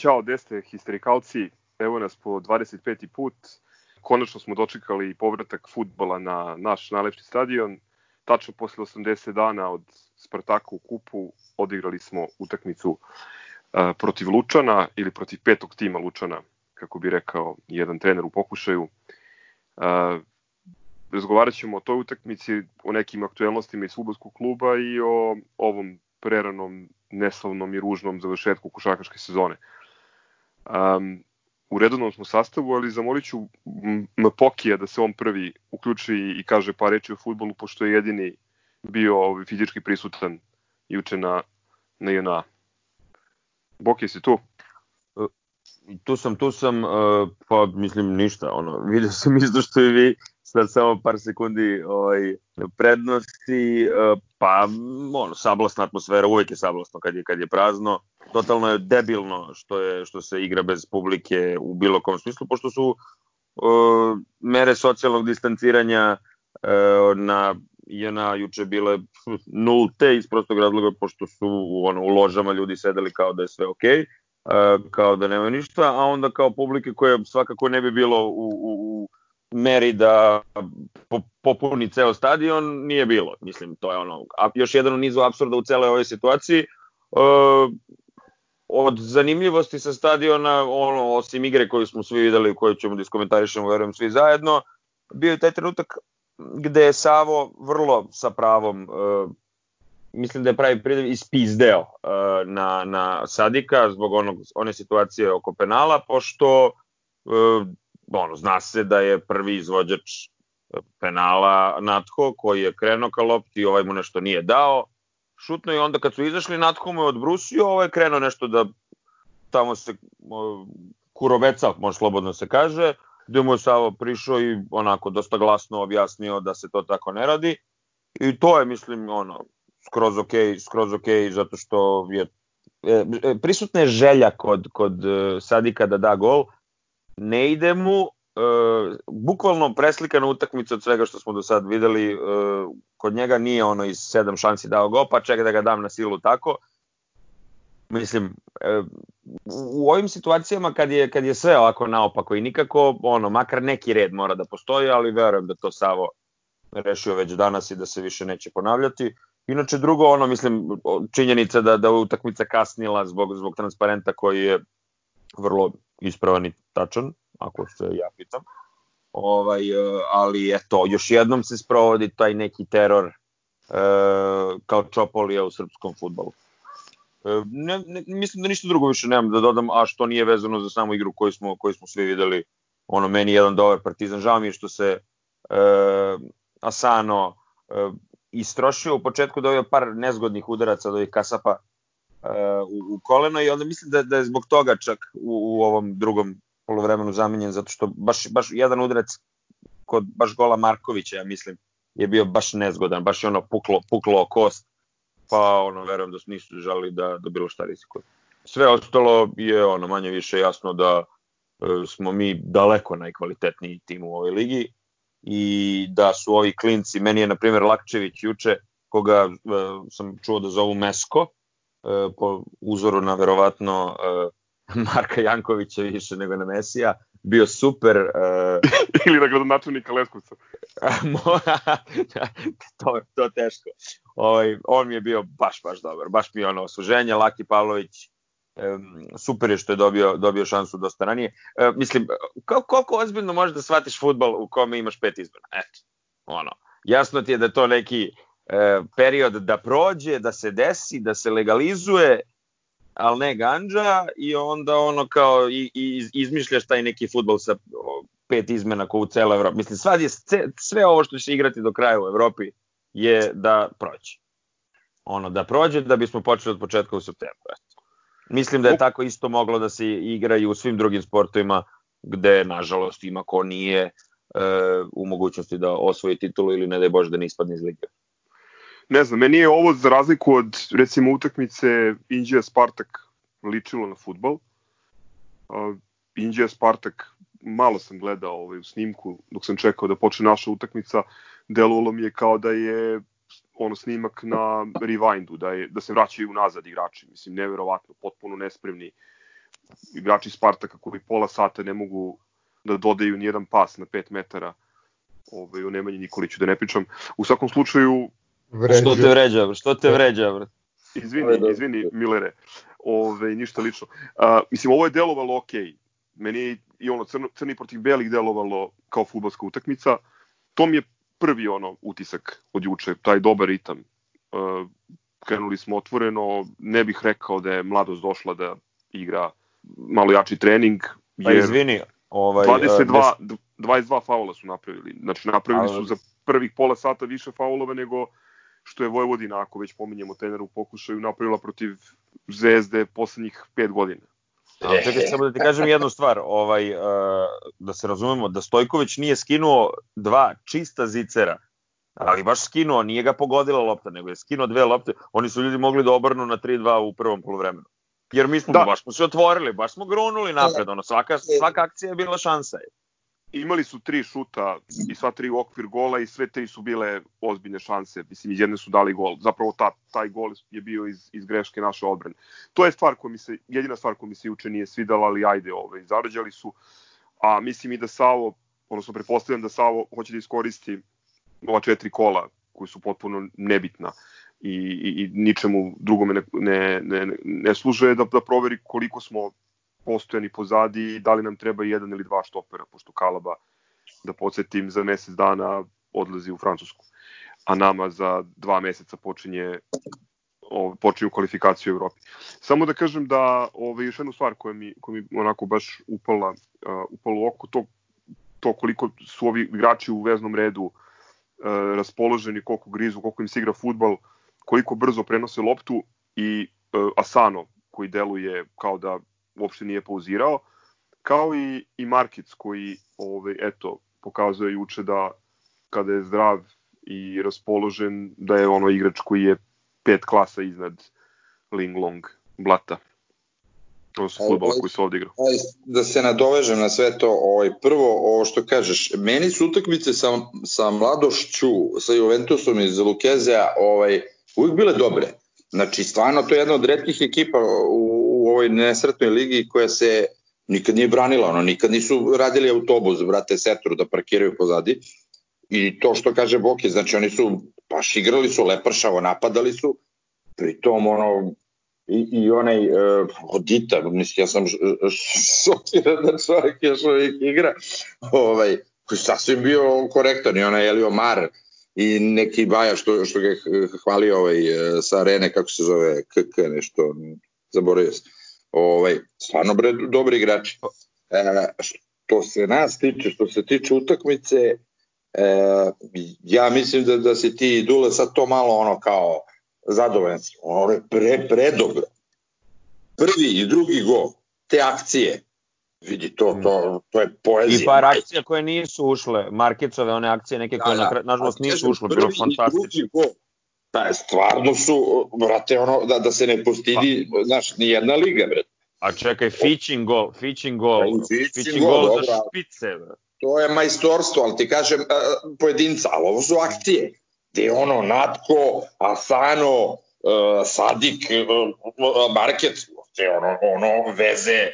Ćao, deste, histerikalci. Evo nas po 25. put. Konačno smo dočekali povratak futbola na naš najlepši stadion. Tačno posle 80 dana od Spartaka u kupu odigrali smo utakmicu uh, protiv Lučana ili protiv petog tima Lučana, kako bi rekao jedan trener u pokušaju. Uh, razgovarat ćemo o toj utakmici, o nekim aktuelnostima iz futbolskog kluba i o ovom preranom, neslavnom i ružnom završetku košarkaške sezone. Um, u redovnom smo sastavu, ali zamolit ću Mpokija da se on prvi uključi i kaže par reči o futbolu, pošto je jedini bio ovaj, fizički prisutan juče na, na JNA. Boki, si tu? Tu sam, tu sam, uh, pa mislim ništa, ono, vidio sam isto što i vi, sad samo par sekundi ovaj, prednosti, uh, pa ono, sablasna atmosfera, uvek je sablasno kad je, kad je prazno, totalno je debilno što, je, što se igra bez publike u bilo kom smislu, pošto su uh, mere socijalnog distanciranja uh, na na juče bile nulte iz prostog razloga pošto su u, ono, u ložama ljudi sedeli kao da je sve okej, uh, kao da nema ništa, a onda kao publike koje svakako ne bi bilo u, u, u meri da popuni ceo stadion, nije bilo. Mislim, to je ono, još jedan u nizu absurda u celoj ovoj situaciji. Uh, od zanimljivosti sa stadiona, ono, osim igre koju smo svi videli, koju ćemo da iskomentarišemo, verujem, svi zajedno, bio je taj trenutak gde je Savo vrlo sa pravom uh, mislim da je pravi pridev ispizdeo uh, na, na Sadika zbog onog, one situacije oko penala, pošto uh, ono, zna se da je prvi izvođač penala Natho koji je krenuo ka lopti, ovaj mu nešto nije dao, šutno i onda kad su izašli Natho mu je odbrusio, ovaj je krenuo nešto da tamo se kuroveca, može slobodno se kaže, gde mu je Savo prišao i onako dosta glasno objasnio da se to tako ne radi. I to je, mislim, ono, skroz ok, skroz ok, zato što je e, e, prisutna je želja kod, kod e, Sadika da da gol, ne ide mu, e, bukvalno preslikana utakmica od svega što smo do sad videli, e, kod njega nije ono iz sedam šansi dao gol, pa čekaj da ga dam na silu tako, mislim, e, u ovim situacijama kad je, kad je sve ovako naopako i nikako, ono, makar neki red mora da postoji, ali verujem da to Savo rešio već danas i da se više neće ponavljati. Inače, drugo, ono, mislim, činjenica da, da utakmica kasnila zbog, zbog transparenta koji je vrlo ispravan i tačan, ako se ja pitam. Ovaj, e, ali eto, još jednom se sprovodi taj neki teror e, kao Čopolija u srpskom futbolu. E, ne, ne, mislim da ništa drugo više nemam da dodam, a što nije vezano za samu igru koju smo, koju smo svi videli. Ono, meni jedan dobar partizan. Žao mi je što se e, Asano e, istrošio u početku dobio par nezgodnih udaraca od ovih kasapa e, u, u koleno i onda mislim da, da je zbog toga čak u, u ovom drugom polovremenu zamenjen, zato što baš, baš jedan udarac kod baš gola Markovića, ja mislim, je bio baš nezgodan, baš je ono puklo, puklo kost pa ono, verujem da nisu želi da, da bilo šta rizikuju. Sve ostalo je ono manje više jasno da e, smo mi daleko najkvalitetniji tim u ovoj ligi i da su ovi klinci, meni je na primjer Lakčević juče, koga e, sam čuo da zovu Mesko, e, po uzoru na verovatno e, Marka Jankovića više nego na Mesija, bio super. Uh, Ili na gradonačelnika Leskovca. to, to teško. Ovaj, on mi je bio baš, baš dobar. Baš mi je ono osluženje. Laki Pavlović, um, super je što je dobio, dobio šansu dosta ranije. Uh, mislim, koliko, koliko ozbiljno možeš da shvatiš futbol u kome imaš pet izbora? Eto, ono. Jasno ti je da to neki uh, period da prođe, da se desi, da se legalizuje, ali ne ganđa i onda ono kao i, i izmišljaš taj neki futbol sa pet izmena ko u celoj Evropi. Mislim, svad je, sve ovo što će se igrati do kraja u Evropi je da prođe. Ono, da prođe da bismo počeli od početka u septembru. Mislim da je tako isto moglo da se igra i u svim drugim sportovima gde, nažalost, ima ko nije e, u mogućnosti da osvoji titulu ili ne da je Bože da ne ispadne iz lige ne znam, meni je ovo za razliku od recimo utakmice Indija Spartak ličilo na futbol. Uh, Indija Spartak malo sam gledao ovaj, u snimku dok sam čekao da počne naša utakmica, delovalo mi je kao da je ono snimak na rewindu, da, je, da se vraćaju nazad igrači. Mislim, neverovatno, potpuno nespremni. igrači Spartaka koji pola sata ne mogu da dodaju nijedan pas na 5 metara ovaj, o Nemanji Nikoliću, da ne pričam. U svakom slučaju... Vređa. Što te vređa, što te vređa, bro? Izvini, izvini, Milere, ove, ništa lično. A, mislim, ovo je delovalo ok. Meni je i ono crno, crni protiv belih delovalo kao futbolska utakmica. To mi je prvi ono utisak od juče, taj dobar ritam. Uh, krenuli smo otvoreno, ne bih rekao da je mladost došla da igra malo jači trening. Pa jer pa izvini, ovaj, 22, uh, 22 faula su napravili. Znači napravili su za prvih pola sata više faulova nego što je Vojvodina, ako već pominjemo treneru u pokušaju, napravila protiv Zvezde poslednjih pet godina. Ali čekaj samo da ti kažem jednu stvar, ovaj, uh, da se razumemo, da Stojković nije skinuo dva čista zicera, ali baš skinuo, nije ga pogodila lopta, nego je skinuo dve lopte, oni su ljudi mogli da obrnu na 3-2 u prvom polovremenu. Jer mi smo, da. baš smo se otvorili, baš smo grunuli napred, ono, svaka, svaka akcija je bila šansa. Je imali su tri šuta i sva tri u okvir gola i sve tri su bile ozbiljne šanse. Mislim, jedne su dali gol. Zapravo ta, taj gol je bio iz, iz greške naše odbrane. To je stvar koja mi se, jedina stvar koja mi se juče nije svidala, ali ajde, ovaj, zarađali su. A mislim i da Savo, odnosno prepostavljam da Savo hoće da iskoristi ova četiri kola koji su potpuno nebitna i, i, i ničemu drugome ne, ne, ne, ne služe da, da proveri koliko smo postojani pozadi i da li nam treba jedan ili dva štopera, pošto Kalaba, da podsjetim, za mesec dana odlazi u Francusku, a nama za dva meseca počinje počinju kvalifikaciju u Evropi. Samo da kažem da ovaj, još jednu stvar koja mi, koja mi onako baš upala, uh, upala u oko, to, to koliko su ovi igrači u veznom redu uh, raspoloženi, koliko grizu, koliko im se igra futbal, koliko brzo prenose loptu i uh, Asano koji deluje kao da uopšte nije pauzirao, kao i, i Markic koji, ovaj, eto, pokazuje juče da kada je zdrav i raspoložen, da je ono igrač koji je pet klasa iznad Linglong, Blata. To su futbola koji su ovde igrao. Da se nadovežem na sve to, ovaj, prvo, ovo što kažeš, meni su utakmice sa, sa mladošću, sa Juventusom iz Lukezea, ovaj, uvijek bile dobre. Znači, stvarno, to je jedna od redkih ekipa u, u ovoj nesretnoj ligi koja se nikad nije branila, ono, nikad nisu radili autobus, brate, setru da parkiraju pozadi. I to što kaže Boki, znači oni su baš igrali su lepršavo, napadali su, pritom ono, i, i onaj uh, Odita, mislim, ja sam šokiran da čovjek još uvijek igra, ovaj, koji sasvim bio korektan i onaj Elio Mar i neki Baja što, što ga hvalio ovaj, sa arene, kako se zove, KK nešto, zaboravio sam. Ovaj, stvarno bre, dobri igrači. E, što se nas tiče, što se tiče utakmice, e, ja mislim da, da se ti Dule sad to malo ono kao zadovoljan si. Ono je pre, predobro. Prvi i drugi go, te akcije, vidi, to, to, to je poezija. I par akcija koje nisu ušle, Markicove, one akcije neke koje da, da. nažalost nisu ušle, bilo fantastično. Pa, stvarno su, brate, ono, da, da se ne postidi, pa. znaš, ni jedna liga, brate. A čekaj, Fitching gol, Fitching gol, Fitching gol, gol za špice, brate. To je majstorstvo, ali ti kažem uh, pojedinca, ali ovo su akcije. Gde ono, Natko, Asano, uh, Sadik, uh, Market, te ono, ono, veze,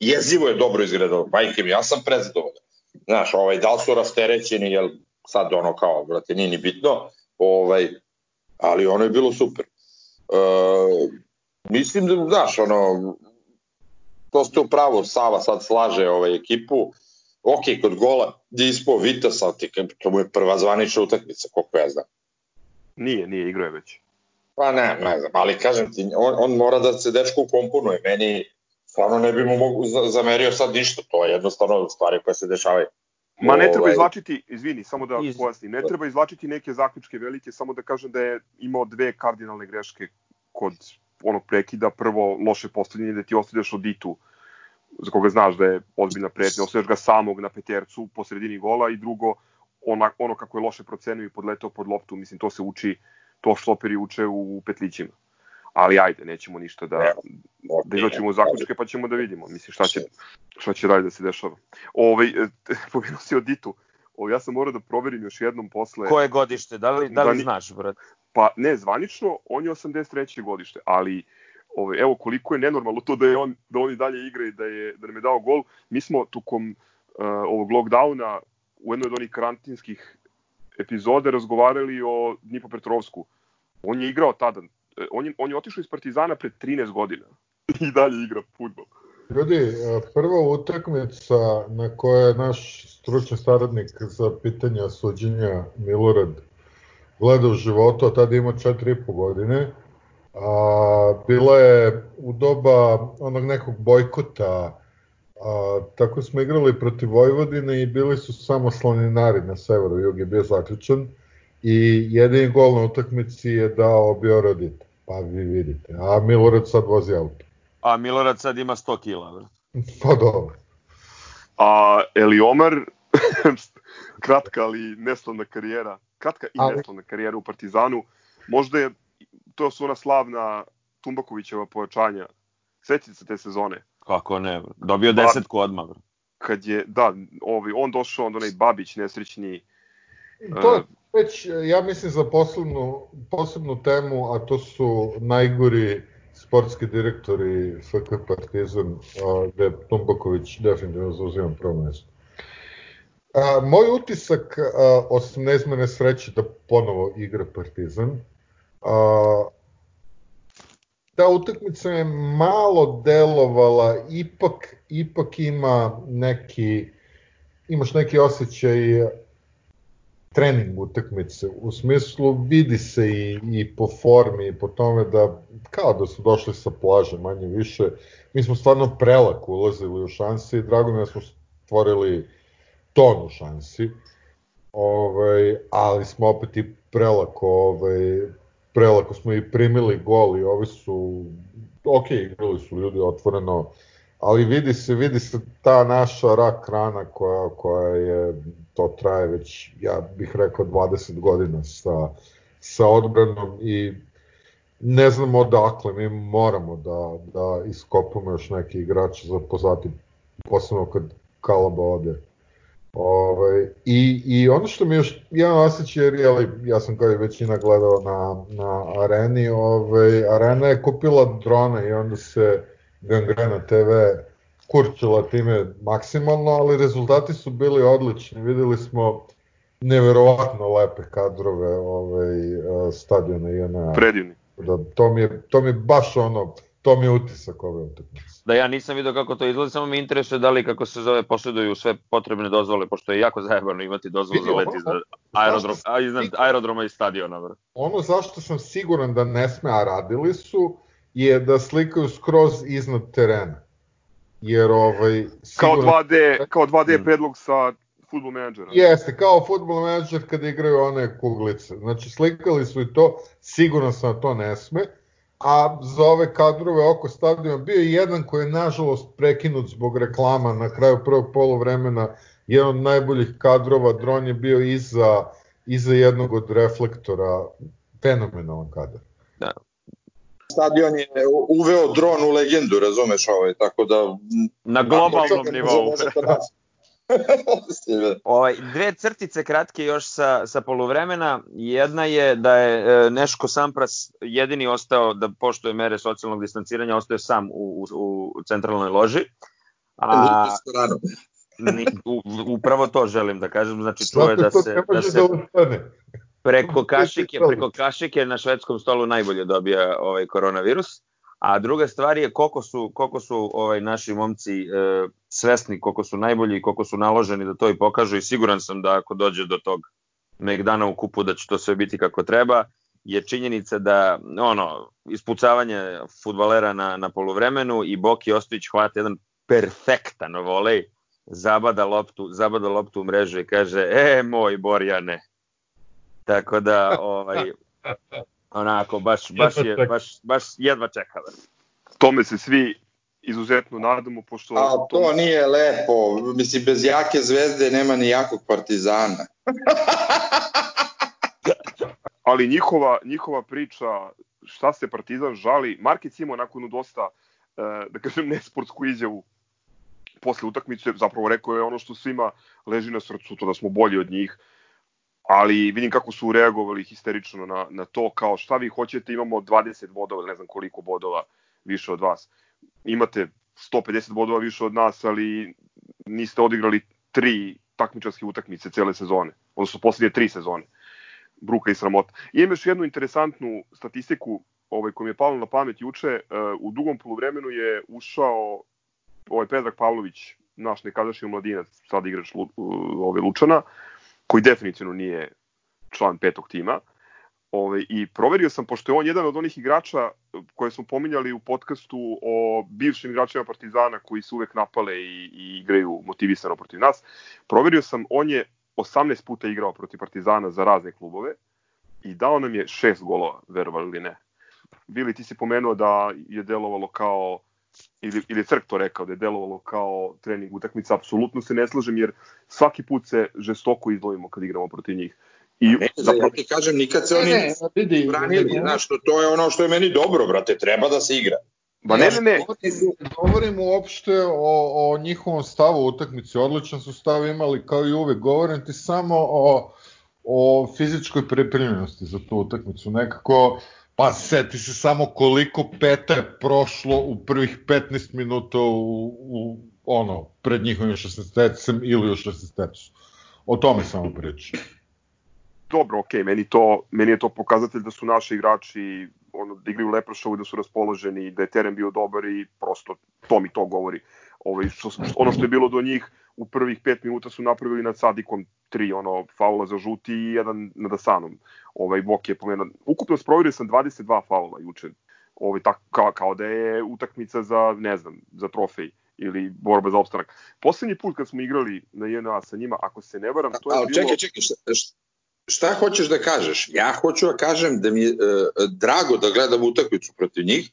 jezivo je dobro izgledalo, majke mi, ja sam prezadovoljan. Znaš, ovaj, da li su rasterećeni, jel sad ono kao, brate, nije ni bitno, ovaj, ali ono je bilo super. E, mislim da, znaš, ono, to ste upravo, Sava sad slaže ovaj ekipu, ok, kod gola je ispao Vitas, ali ti, to mu je prva zvanična utakmica, koliko ja znam. Nije, nije, igrao je već. Pa ne, ne znam, ali kažem ti, on, on mora da se dečko komponuje, meni stvarno ne bi mu mogu zamerio sad ništa, to je jednostavno stvari koje se dešavaju. Ma ne treba ovaj- izvlačiti, izvini, samo da iz... pojasnim, ne treba izvlačiti neke zaključke velike, samo da kažem da je imao dve kardinalne greške kod onog prekida. Prvo, loše postavljanje da ti ostavljaš Oditu, za koga znaš da je ozbiljna pretnja, ostavljaš ga samog na petercu po sredini gola i drugo, ona, ono kako je loše procenio i podletao pod loptu, mislim, to se uči, to štoperi uče u petlićima ali ajde, nećemo ništa da, okay, da izlačimo zaključke, pa ćemo da vidimo, mislim, šta će, šta će dalje da se dešava. Ovaj, pomenuo si o Ditu, ovaj, ja sam morao da proverim još jednom posle... Koje godište, da li, da li da, znaš, brat? Pa ne, zvanično, on je 83. godište, ali ovaj, evo koliko je nenormalno to da je on da oni dalje igra i da je da nam je dao gol. Mi smo tokom uh, ovog lockdowna u jednoj od onih karantinskih epizode razgovarali o Dnipropetrovsku. On je igrao tada. E, on je, on je otišao iz Partizana pred 13 godina i dalje igra futbol. Ljudi, e, prva utakmica na kojoj je naš stručni saradnik za pitanja suđenja Milorad gleda u životu, a tada ima 4,5 godine, a, bila je u doba onog nekog bojkota, a, tako smo igrali protiv Vojvodine i bili su samo slaninari na severu, jug je bio zaključan i jedini gol na utakmici je dao Biorodit, pa vi vidite, a Milorad sad vozi auto. A Milorad sad ima 100 kila. Pa dobro. A Eliomar, kratka ali neslavna karijera, kratka i ali... neslavna karijera u Partizanu, možda je, to su ona slavna Tumbakovićeva pojačanja. Sećate se te sezone? Kako ne, dobio pa, desetku odmah. Kad je, da, ovaj, on došao, onda onaj Babić nesrećni. To već, ja mislim, za posebnu, posebnu temu, a to su najgori sportski direktori FK Partizan, gde Tumbaković definitivno zauzima prvo mesto. A, moj utisak, a, osim nezmene sreće da ponovo igra Partizan, a, ta utakmica je malo delovala, ipak, ipak ima neki, imaš neki osjećaj trening utakmice, u smislu vidi se i, i po formi i po tome da kao da su došli sa plaže manje više, mi smo stvarno prelako ulazili u šanse i drago mi da smo stvorili tonu šansi, ovaj, ali smo opet i prelako, ovaj, prelako smo i primili gol i ovi su, ok, igrali su ljudi otvoreno, ali vidi se, vidi se ta naša rak rana koja, koja je, to traje već, ja bih rekao, 20 godina sa, sa odbranom i ne znamo odakle, mi moramo da, da iskopamo još neki igrač za pozati, posebno kad Kalaba ode. Ovaj, i, I ono što mi još jedan osjećaj, jer jeli, ja sam kao i većina gledao na, na areni, ovaj, arena je kupila drone i onda se Gangrena TV kurčila time maksimalno, ali rezultati su bili odlični. Videli smo neverovatno lepe kadrove ovaj, stadiona INA. Predivni. Da, to, mi je, to mi je baš ono, to mi je utisak ove utakmice. Da ja nisam video kako to izgleda, samo me interesuje da li kako se zove posjeduju sve potrebne dozvole, pošto je jako zajebano imati dozvolu za let iznad, aerodrom, a iznad aerodroma i stadiona. Bro. Ono zašto sam siguran da ne sme, a radili su, je da slikaju skroz iznad terena. Jer ovaj sigurno... kao 2D, kao 2D mm. predlog sa Football Manager. Jeste, kao Football Manager kada igraju one kuglice. Znači slikali su i to, sigurno sam to ne sme. A za ove kadrove oko stadiona bio je jedan koji je nažalost prekinut zbog reklama na kraju prvog polovremena. Jedan od najboljih kadrova, dron je bio iza, iza jednog od reflektora, fenomenalan kadar. Da, stadion je uveo dron u legendu, razumeš ovaj, tako da... Na globalnom nivou. ovaj, dve crtice kratke još sa, sa poluvremena. Jedna je da je e, Neško Sampras jedini ostao da poštuje mere socijalnog distanciranja, ostao je sam u, u, u centralnoj loži. A, u, upravo to želim da kažem, znači to je da se, da se, preko kašike, preko kašike na švedskom stolu najbolje dobija ovaj koronavirus. A druga stvar je koliko su, koliko su ovaj naši momci e, svesni, koliko su najbolji i koliko su naloženi da to i pokažu i siguran sam da ako dođe do tog Megdana u kupu da će to sve biti kako treba, je činjenica da ono ispucavanje fudbalera na, na poluvremenu i Boki Ostojić hvata jedan perfektan volej, zabada loptu, zabada loptu u mrežu i kaže, e, moj Borjane, Tako da, ovaj, onako, baš, baš, je, baš, baš jedva čeka. Tome se svi izuzetno nadamo, pošto... A to tom... nije lepo, mislim, bez jake zvezde nema ni jakog partizana. Ali njihova, njihova priča, šta se partizan žali, Markic ima nakon dosta, e, da kažem, nesportsku izjavu posle utakmice, zapravo rekao je ono što svima leži na srcu, to da smo bolji od njih, ali vidim kako su reagovali histerično na, na to, kao šta vi hoćete, imamo 20 bodova, ne znam koliko bodova više od vas. Imate 150 bodova više od nas, ali niste odigrali tri takmičarske utakmice cele sezone, odnosno poslednje tri sezone. Bruka i sramota. I imaš jednu interesantnu statistiku ovaj, koja mi je palo na pamet juče. Uh, u dugom poluvremenu je ušao ovaj Predrag Pavlović, naš nekadašnji mladinac, sad igrač ovaj, Lučana, koji definitivno nije član petog tima. Ove, I proverio sam, pošto je on jedan od onih igrača koje smo pominjali u podcastu o bivšim igračima Partizana koji su uvek napale i, i igraju motivisano protiv nas, proverio sam, on je 18 puta igrao protiv Partizana za razne klubove i dao nam je šest golova, verovali ili ne. Bili, ti si pomenuo da je delovalo kao ili, ili Crk to rekao da je delovalo kao trening utakmica, apsolutno se ne slažem jer svaki put se žestoko izdvojimo kad igramo protiv njih. I ne, zapravo... ja ti kažem, nikad se oni ne, vidi, branili, znaš, to, to je ono što je meni dobro, brate, treba da se igra. Ba ne, ne, ne. Govorim uopšte o, o njihovom stavu u utakmici, odličan su stav imali kao i uvek, govorim ti samo o, o fizičkoj pripremljenosti za tu utakmicu, nekako, pa seti se samo koliko peta je prošlo u prvih 15 minuta u, u ono, pred njihovim 16 ili u 16 O tome samo pričam dobro, ok, meni, to, meni je to pokazatelj da su naši igrači ono, da igraju leprošovo i da su raspoloženi, da je teren bio dobar i prosto to mi to govori. Ovaj, što, ono što je bilo do njih, u prvih pet minuta su napravili nad Sadikom tri ono, faula za žuti i jedan nad Asanom. Ovaj, Bok je pomenuo. Ukupno sprovirio sam 22 faula juče. Ovaj, tak, kao, kao da je utakmica za, ne znam, za trofej ili borba za opstanak. Poslednji put kad smo igrali na JNA sa njima, ako se ne varam, to je bilo... Čekaj, čekaj, šta, šta hoćeš da kažeš? Ja hoću da kažem da mi je e, drago da gledam utakmicu protiv njih,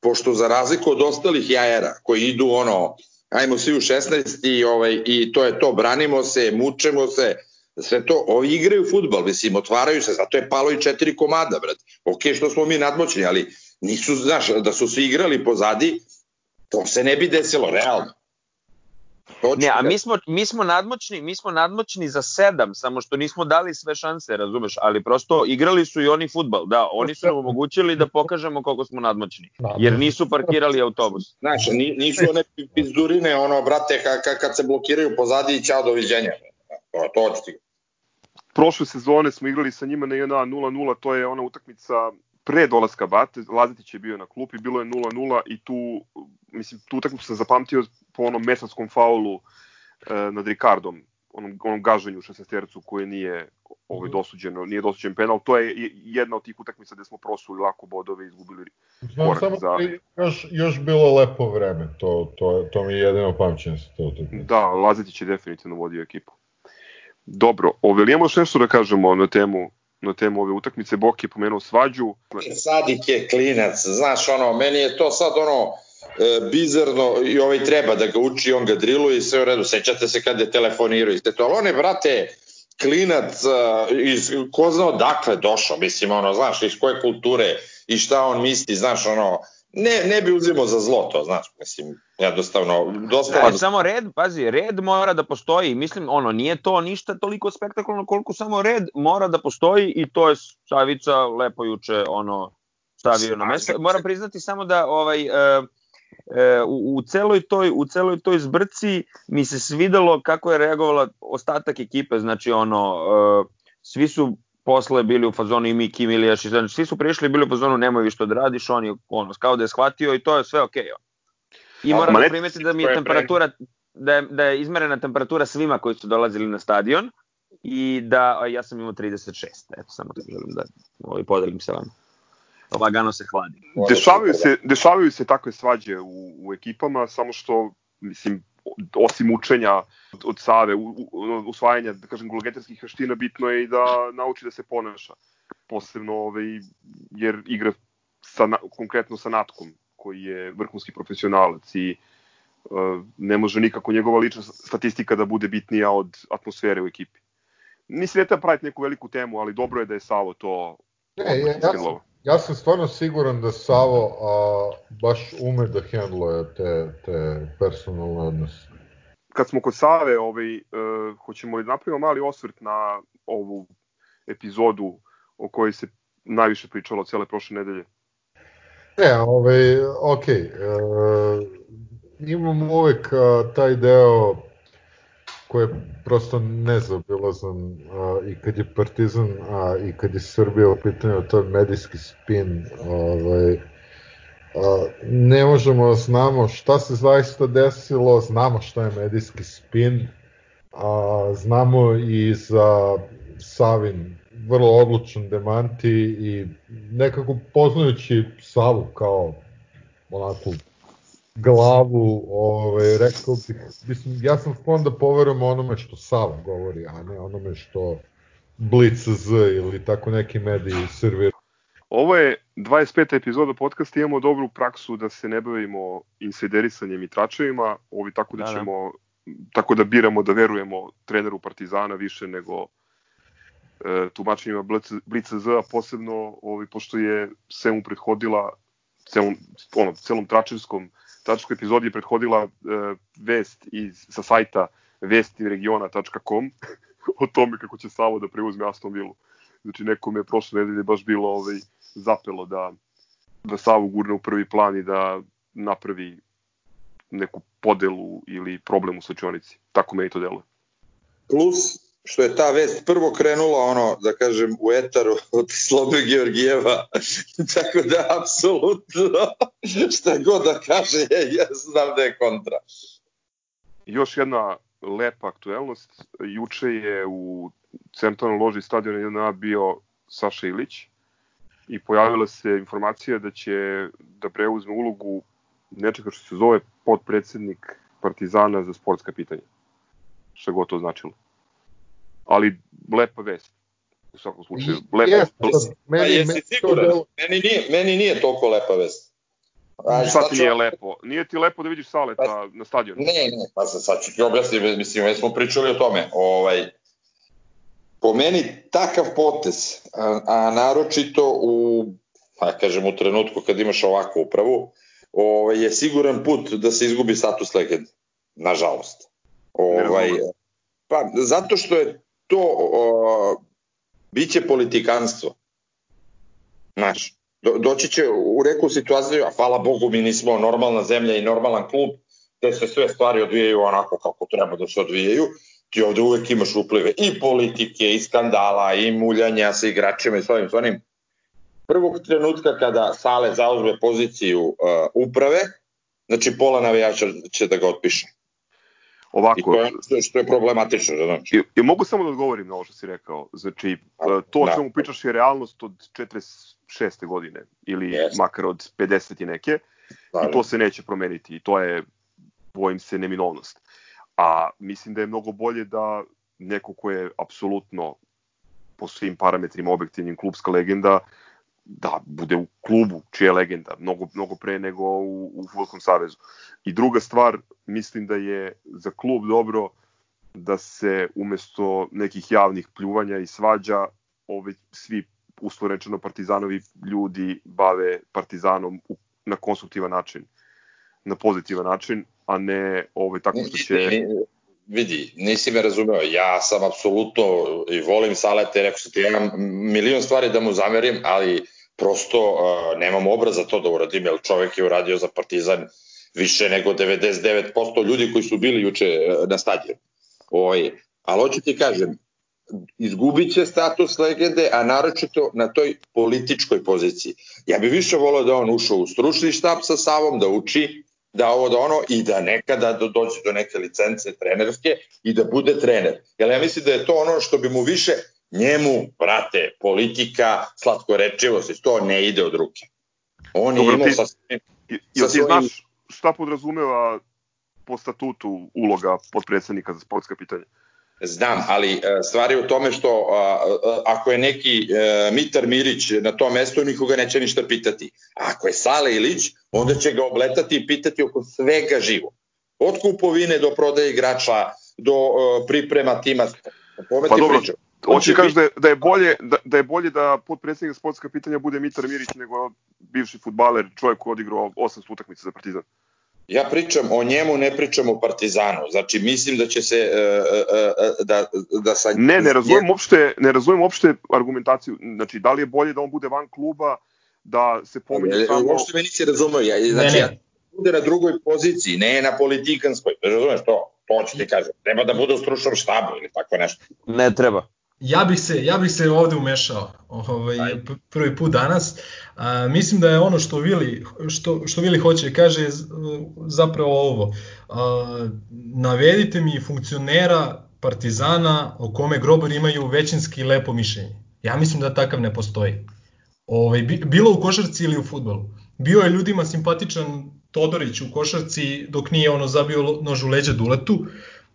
pošto za razliku od ostalih jajera koji idu ono, ajmo svi u 16 i, ovaj, i to je to, branimo se, mučemo se, sve to, ovi igraju futbal, mislim, otvaraju se, zato je palo i četiri komada, brat. Ok, što smo mi nadmoćni, ali nisu, znaš, da su svi igrali pozadi, to se ne bi desilo, realno. Ne, a mi smo, mi smo nadmoćni, mi smo nadmoćni za sedam, samo što nismo dali sve šanse, razumeš, ali prosto igrali su i oni futbal, da, oni su nam omogućili da pokažemo koliko smo nadmoćni, jer nisu parkirali autobus. Znaš, nisu one pizdurine, ono, brate, kad, kad se blokiraju pozadi i ćao, doviđenja. To, to hoću ti. Prošle sezone smo igrali sa njima na 1-0-0, to je ona utakmica pre dolaska Bate, Lazetić je bio na klupi, bilo je 0-0 i tu, mislim, tu utakmicu sam zapamtio po onom mesanskom faulu e, nad Ricardom, onom, onom gaženju 16 koje nije ovaj, mhm. dosuđeno, nije dosuđen penal. To je jedna od tih utakmica gde smo prosuli lako bodove i izgubili korak samo za... Još, još bilo lepo vreme, to, to, to mi je jedino pamćenje sa to utakmice. Da, Lazetić je definitivno vodio ekipu. Dobro, li imamo još nešto da kažemo na temu na temu ove utakmice. Bok je pomenuo svađu. Sadik je klinac, znaš ono, meni je to sad ono, e, bizarno i ovaj treba da ga uči, on ga driluje i sve u redu. Sećate se kad je telefonirao i to, ali on je, brate, klinac uh, iz ko zna odakle došao, mislim, ono, znaš, iz koje kulture i šta on misli, znaš, ono, ne, ne bi uzimo za zlo to, znaš, mislim, jednostavno, dosta... Pa samo red, pazi, red mora da postoji, mislim, ono, nije to ništa toliko spektakularno koliko samo red mora da postoji i to je Savica lepo juče, ono, stavio na mesto. Moram priznati samo da, ovaj, uh, u, u celoj toj u celoj toj zbrci mi se svidelo kako je reagovala ostatak ekipe znači ono uh, svi su posle bili u fazonu i mi Kim Ilijaš i znači, svi su prišli bili u fazonu nemoj vi što da radiš on je ono kao da je shvatio i to je sve okej okay. I moram da primetiti da mi je temperatura da je, da je izmerena temperatura svima koji su dolazili na stadion i da ja sam imao 36 eto samo da želim da ovaj, podelim sa vama lagano se hladi. Dešavaju se, dešavaju se takve svađe u, u ekipama, samo što, mislim, osim učenja od, od Save, u, u, usvajanja, da kažem, gologetarskih veština, bitno je i da nauči da se ponaša. Posebno, ovaj, jer igra sa, konkretno sa Natkom, koji je vrhunski profesionalac i uh, ne može nikako njegova lična statistika da bude bitnija od atmosfere u ekipi. Mislim da je treba praviti neku veliku temu, ali dobro je da je Savo to Ne, ja, ja, sam, ja sam stvarno siguran da Savo a, baš ume da hendluje te, te personalne odnose. Kad smo kod Save, ovaj, uh, hoćemo li napravimo mali osvrt na ovu epizodu o kojoj se najviše pričalo cele prošle nedelje? Ne, ovaj, ok. E, imam uvek a, taj deo koji je prosto nezaobilazan a, i kad je Partizan, a i kad je Srbija u pitanju, to je medijski spin. Ovaj, a, ne možemo da znamo šta se zaista desilo, znamo šta je medijski spin, a, znamo i za Savin vrlo odlučan demanti i nekako poznajući Savu kao onako glavu, ovaj, rekao bih, mislim, ja sam sklon da poverujem onome što Sava govori, a ne onome što Blitz Z ili tako neki mediji servira. Ovo je 25. epizoda podcasta, imamo dobru praksu da se ne bavimo insiderisanjem i tračevima, ovi tako da, da, da. ćemo, da. tako da biramo da verujemo treneru Partizana više nego tumačenjima Blica Z, a posebno ovi, pošto je sve mu prethodila celom, ono, celom tračevskom tračevskoj epizodi je prethodila e, vest iz, sa sajta vestiregiona.com o tome kako će Savo da preuzme Aston Villa. Znači nekom je prošle nedelje baš bilo ovaj, zapelo da, da Savu gurne u prvi plan i da napravi neku podelu ili problem u slačionici. Tako meni to deluje. Plus, što je ta vest prvo krenula ono, da kažem, u etaru od Slobe Georgijeva, tako da apsolutno šta god da kaže, ja znam da je kontra. Još jedna lepa aktuelnost, juče je u centralnoj loži stadiona 1A bio Saša Ilić i pojavila se informacija da će da preuzme ulogu nečega što se zove podpredsednik Partizana za sportska pitanja. Šta god to značilo ali lepa vest u svakom slučaju. Lepa, Jeste, meni, A jesi siguran? Da... Meni, nije, meni nije toliko lepa vest. A, šta ti nije lepo? Nije ti lepo da vidiš Saleta pa, na stadionu? Ne, ne, pa sad, sad ću ti objasniti, mislim, već smo pričali o tome. Ovaj, po meni takav potez, a, a naročito u, pa kažem, u trenutku kad imaš ovakvu upravu, ovaj, je siguran put da se izgubi status legende. Nažalost. Ovaj, pa, zato što je to o, biće politikanstvo. Znaš, do, doći će u reku situaciju, a hvala Bogu mi nismo normalna zemlja i normalan klub, te se sve stvari odvijaju onako kako treba da se odvijaju, ti ovde uvek imaš uplive i politike, i skandala, i muljanja sa igračima i s ovim. Prvog trenutka kada Sale zauzme poziciju uh, uprave, znači pola navijača će da ga otpiše. Ovako, I to je što, što je problematično. Znači. I, i mogu samo da odgovorim na ovo što si rekao. Znači, da, to o da. čemu pričaš je realnost od 46. godine ili yes. makar od 50. i neke da, i to se neće promeniti i to je, bojim se, neminovnost. A mislim da je mnogo bolje da neko ko je apsolutno po svim parametrima objektivnim klubska legenda, da bude u klubu čija je legenda, mnogo, mnogo pre nego u, u Futbolskom savezu. I druga stvar, mislim da je za klub dobro da se umesto nekih javnih pljuvanja i svađa ove, svi uslovno partizanovi ljudi bave partizanom u, na konstruktivan način, na pozitivan način, a ne ovaj, tako što će... Vidi, nisi me razumeo, ja sam apsolutno i volim Salete, rekao sam ti, imam milion stvari da mu zamerim, ali prosto uh, nemam obraza to da uradim, jer čovek je uradio za Partizan više nego 99% ljudi koji su bili juče uh, na stadionu. Ovaj, ali hoću ti kažem, izgubit će status legende, a naročito na toj političkoj poziciji. Ja bih više volao da on ušao u stručni štab sa Savom, da uči, da ovo da ono i da nekada do, dođe do neke licence trenerske i da bude trener. Jer ja mislim da je to ono što bi mu više njemu, brate, politika, slatkorečivost, to ne ide od ruke. On Dobro, je imao ti, sa, svojim... znaš šta podrazumeva po statutu uloga podpredsednika za sportska pitanja? Znam, ali e, stvar je u tome što a, ako je neki a, e, Mitar Mirić na tom mestu, nikoga neće ništa pitati. A ako je Sale Ilić, onda će ga obletati i pitati oko svega živo. Od kupovine do prodaje igrača, do a, priprema tima. Pa dobro. Hoće kaže da je, da je bolje da, da je bolje da podpredsednik sportska pitanja bude Mitar Mirić nego bivši fudbaler, čovjek koji odigrao 800 utakmica za Partizan. Ja pričam o njemu, ne pričam o Partizanu. Znači mislim da će se uh, uh, da da sa Ne, ne razumem uopšte, ne razumem uopšte argumentaciju. Znači da li je bolje da on bude van kluba da se pominje samo... Uopšte me nisi razumeo, ja, znači, ne, ja bude na drugoj poziciji, ne na politikanskoj, razumeš to? To ću ti kažem, treba da bude u stručnom štabu ili tako nešto. Ne treba. Ja bih se, ja bih se ovde umešao ovaj, prvi put danas. A, mislim da je ono što Vili, što, što Vili hoće kaže zapravo ovo. A, navedite mi funkcionera Partizana o kome grobari imaju većinski lepo mišljenje. Ja mislim da takav ne postoji. Ovaj, bilo u košarci ili u futbolu. Bio je ljudima simpatičan Todorić u košarci dok nije ono zabio nož u leđa Duletu,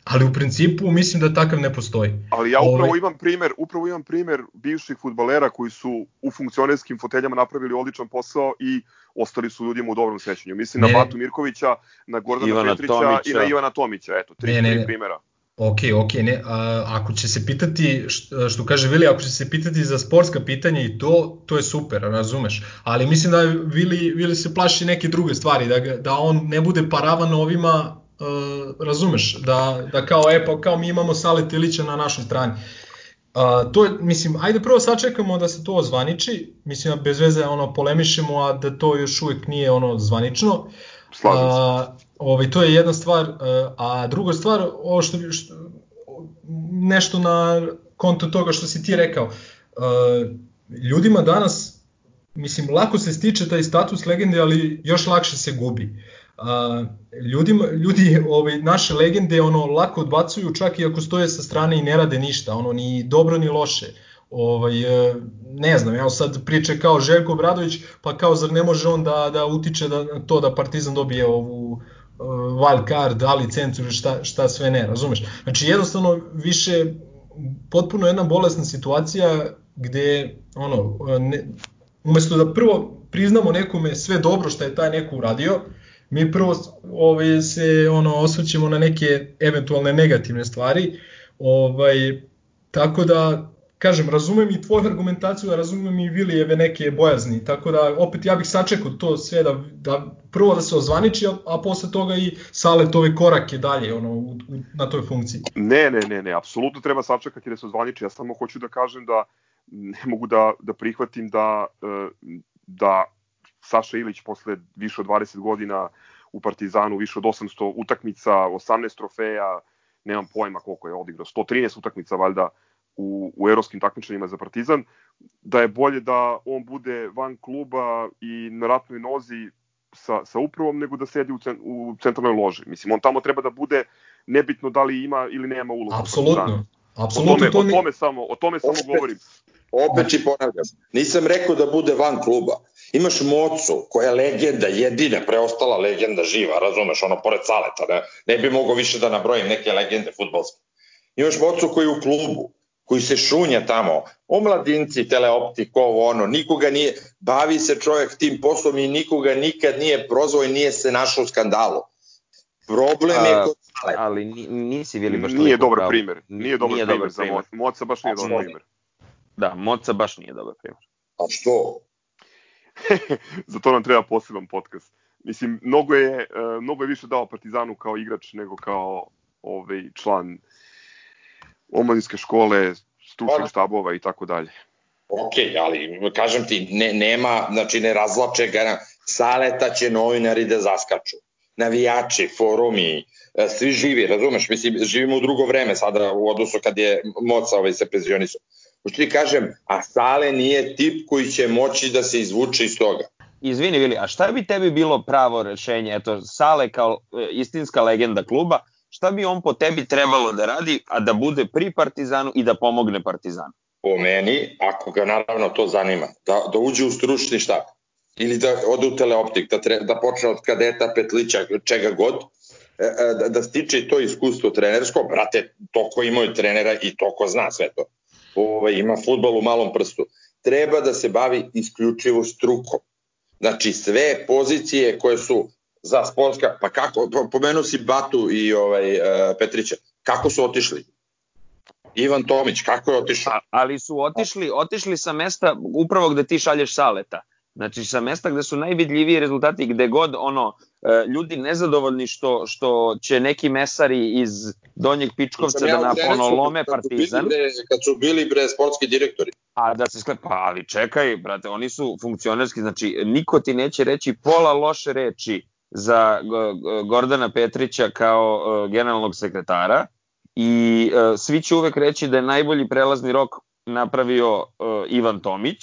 ali u principu mislim da takav ne postoji. Ali ja upravo ovaj... imam primer, upravo imam primer bivših fudbalera koji su u funkcionerskim foteljama napravili odličan posao i ostali su ljudima u dobrom sećanju. Mislim ne, na Batu Mirkovića, na Gordana Ivana Petrića Tomića. i na Ivana Tomića, eto, tri, ne, ne, tri primera. Ok, ok, ne, a, ako će se pitati, što kaže Vili, ako će se pitati za sportska pitanja i to, to je super, razumeš, ali mislim da Vili, Vili se plaši neke druge stvari, da, da on ne bude paravan ovima, uh, razumeš, da, da kao, e, pa kao mi imamo Sale Tilića na našoj strani. Uh, to je, mislim, ajde prvo sačekamo da se to ozvaniči, mislim da bez veze ono polemišemo, a da to još uvek nije ono zvanično. Slažem se. Ovaj, to je jedna stvar, e, a druga stvar, ovo što, što nešto na konto toga što si ti rekao, e, ljudima danas, mislim, lako se stiče taj status legende, ali još lakše se gubi. A, ljudima, ljudi ovaj, naše legende ono lako odbacuju čak i ako stoje sa strane i ne rade ništa, ono ni dobro ni loše. Ovaj, e, ne znam, evo sad priče kao Željko Bradović, pa kao zar ne može on da, da utiče da, to da Partizan dobije ovu wild card, da licencu šta, šta sve ne, razumeš? Znači jednostavno više potpuno jedna bolesna situacija gde ono, ne, umesto da prvo priznamo nekome sve dobro što je taj neko uradio, mi prvo ovaj, se ono osvrćemo na neke eventualne negativne stvari, ovaj, tako da kažem, razumem i tvoju argumentaciju, a razumem i Vilijeve neke bojazni, tako da opet ja bih sačekao to sve da, da prvo da se ozvaniči, a, a posle toga i Salet ove korake dalje ono, u, u, na toj funkciji. Ne, ne, ne, ne, apsolutno treba sačekati da se ozvaniči, ja samo hoću da kažem da ne mogu da, da prihvatim da, e, da Saša Ilić posle više od 20 godina u Partizanu, više od 800 utakmica, 18 trofeja, nemam pojma koliko je odigrao, 113 utakmica valjda, u, u evropskim takmičenjima za Partizan, da je bolje da on bude van kluba i na ratnoj nozi sa, sa upravom nego da sedi u, cen, u centralnoj loži. Mislim, on tamo treba da bude nebitno da li ima ili nema ulogu. Apsolutno. Apsolutno. O tome, to o tome samo, o tome samo govorim. Opet ti ponavljam, nisam rekao da bude van kluba. Imaš Mocu, koja je legenda, jedina preostala legenda živa, razumeš, ono, pored Saleta, ne, ne bi mogao više da nabrojim neke legende futbolske. Imaš Mocu koji je u klubu, koji se šunja tamo, omladinci, teleoptik, ovo ono, nikoga nije, bavi se čovjek tim poslom i nikoga nikad nije prozvao i nije se našao u skandalu. Problem je kod Sale. Ali nisi bili baš Nije dobar pravo. primer. Nije dobar nije primer za Moca. Moca baš nije dobar primer. Da, Moca baš nije dobar primer. A što? za to nam treba poseban podcast. Mislim, mnogo je, uh, mnogo je više dao Partizanu kao igrač nego kao ovaj član omladinske škole, stručnih štabova i tako dalje. Ok, ali kažem ti, ne, nema, znači ne razlače ga, saleta će novinari da zaskaču. Navijači, forumi, e, svi živi, razumeš, mislim, živimo u drugo vreme sada u odnosu kad je moca ovaj se penzionisao. Hoću ti kažem, a Sale nije tip koji će moći da se izvuče iz toga. Izvini, Vili, a šta bi tebi bilo pravo rešenje? Eto, Sale kao e, istinska legenda kluba, šta bi on po tebi trebalo da radi, a da bude pri Partizanu i da pomogne Partizanu? Po meni, ako ga naravno to zanima, da, da uđe u stručni štab ili da ode u teleoptik, da, tre, da počne od kadeta, petlića, čega god, e, e, da, da stiče to iskustvo trenersko, brate, to ko imaju trenera i to ko zna sve to. Ovaj, ima futbol u malom prstu. Treba da se bavi isključivo strukom. Znači sve pozicije koje su za sportska, pa kako, pomenuo si Batu i ovaj, uh, Petrića, kako su otišli? Ivan Tomić, kako je otišao? Ali su otišli, otišli sa mesta upravo gde ti šalješ saleta. Znači sa mesta gde su najvidljiviji rezultati, gde god ono e, ljudi nezadovoljni što što će neki mesari iz Donjeg Pičkovca da na ono lome Partizan. Kad su bili bre, kad su bili bre sportski direktori. a da se sklepa, pa, ali čekaj, brate, oni su funkcionerski, znači niko ti neće reći pola loše reči za Gordana Petrića kao uh, generalnog sekretara i uh, svi će uvek reći da je najbolji prelazni rok napravio Ivan Tomić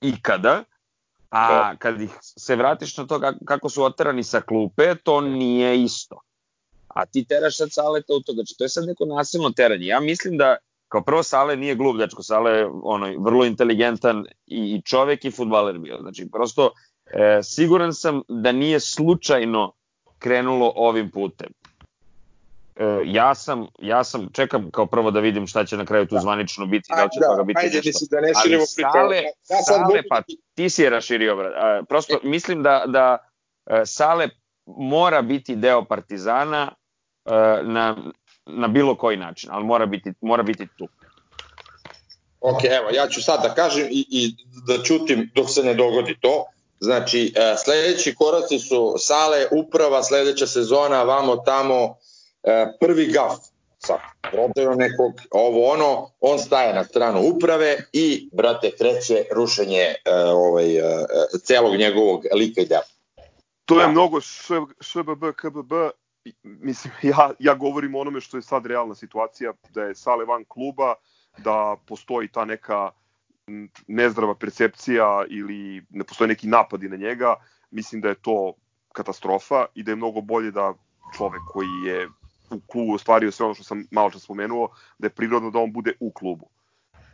ikada, a kad ih se vratiš na to kako su oterani sa klupe, to nije isto. A ti teraš sad Saleta u to, znači to je sad neko nasilno teranje. Ja mislim da kao prvo Sale nije glup dečko, Sale je ono, vrlo inteligentan i, i čovek i futbaler bio. Znači prosto e, siguran sam da nije slučajno krenulo ovim putem. E, ja sam, ja sam, čekam kao prvo da vidim šta će na kraju tu da. zvanično biti, da li će da, toga biti ajde, nešto. Da ne Ali Sale, ja Sale, pa ti si je raširio, brat. E, prosto e. mislim da, da e, Sale mora biti deo Partizana e, na, na bilo koji način, ali mora biti, mora biti tu. Ok, evo, ja ću sad da kažem i, i da čutim dok se ne dogodi to. Znači, sledeći koraci su sale, uprava, sledeća sezona, vamo tamo, prvi gaf sa prodajom nekog, ovo ono, on staje na stranu uprave i, brate, kreće rušenje e, ovaj, e, celog njegovog lika i dela. To je da. mnogo ŠBB, KBB mislim, ja, ja govorim o onome što je sad realna situacija, da je Sale van kluba, da postoji ta neka nezdrava percepcija ili ne postoje neki napadi na njega, mislim da je to katastrofa i da je mnogo bolje da čovek koji je u klubu ostvario sve ono što sam malo čas spomenuo, da je prirodno da on bude u klubu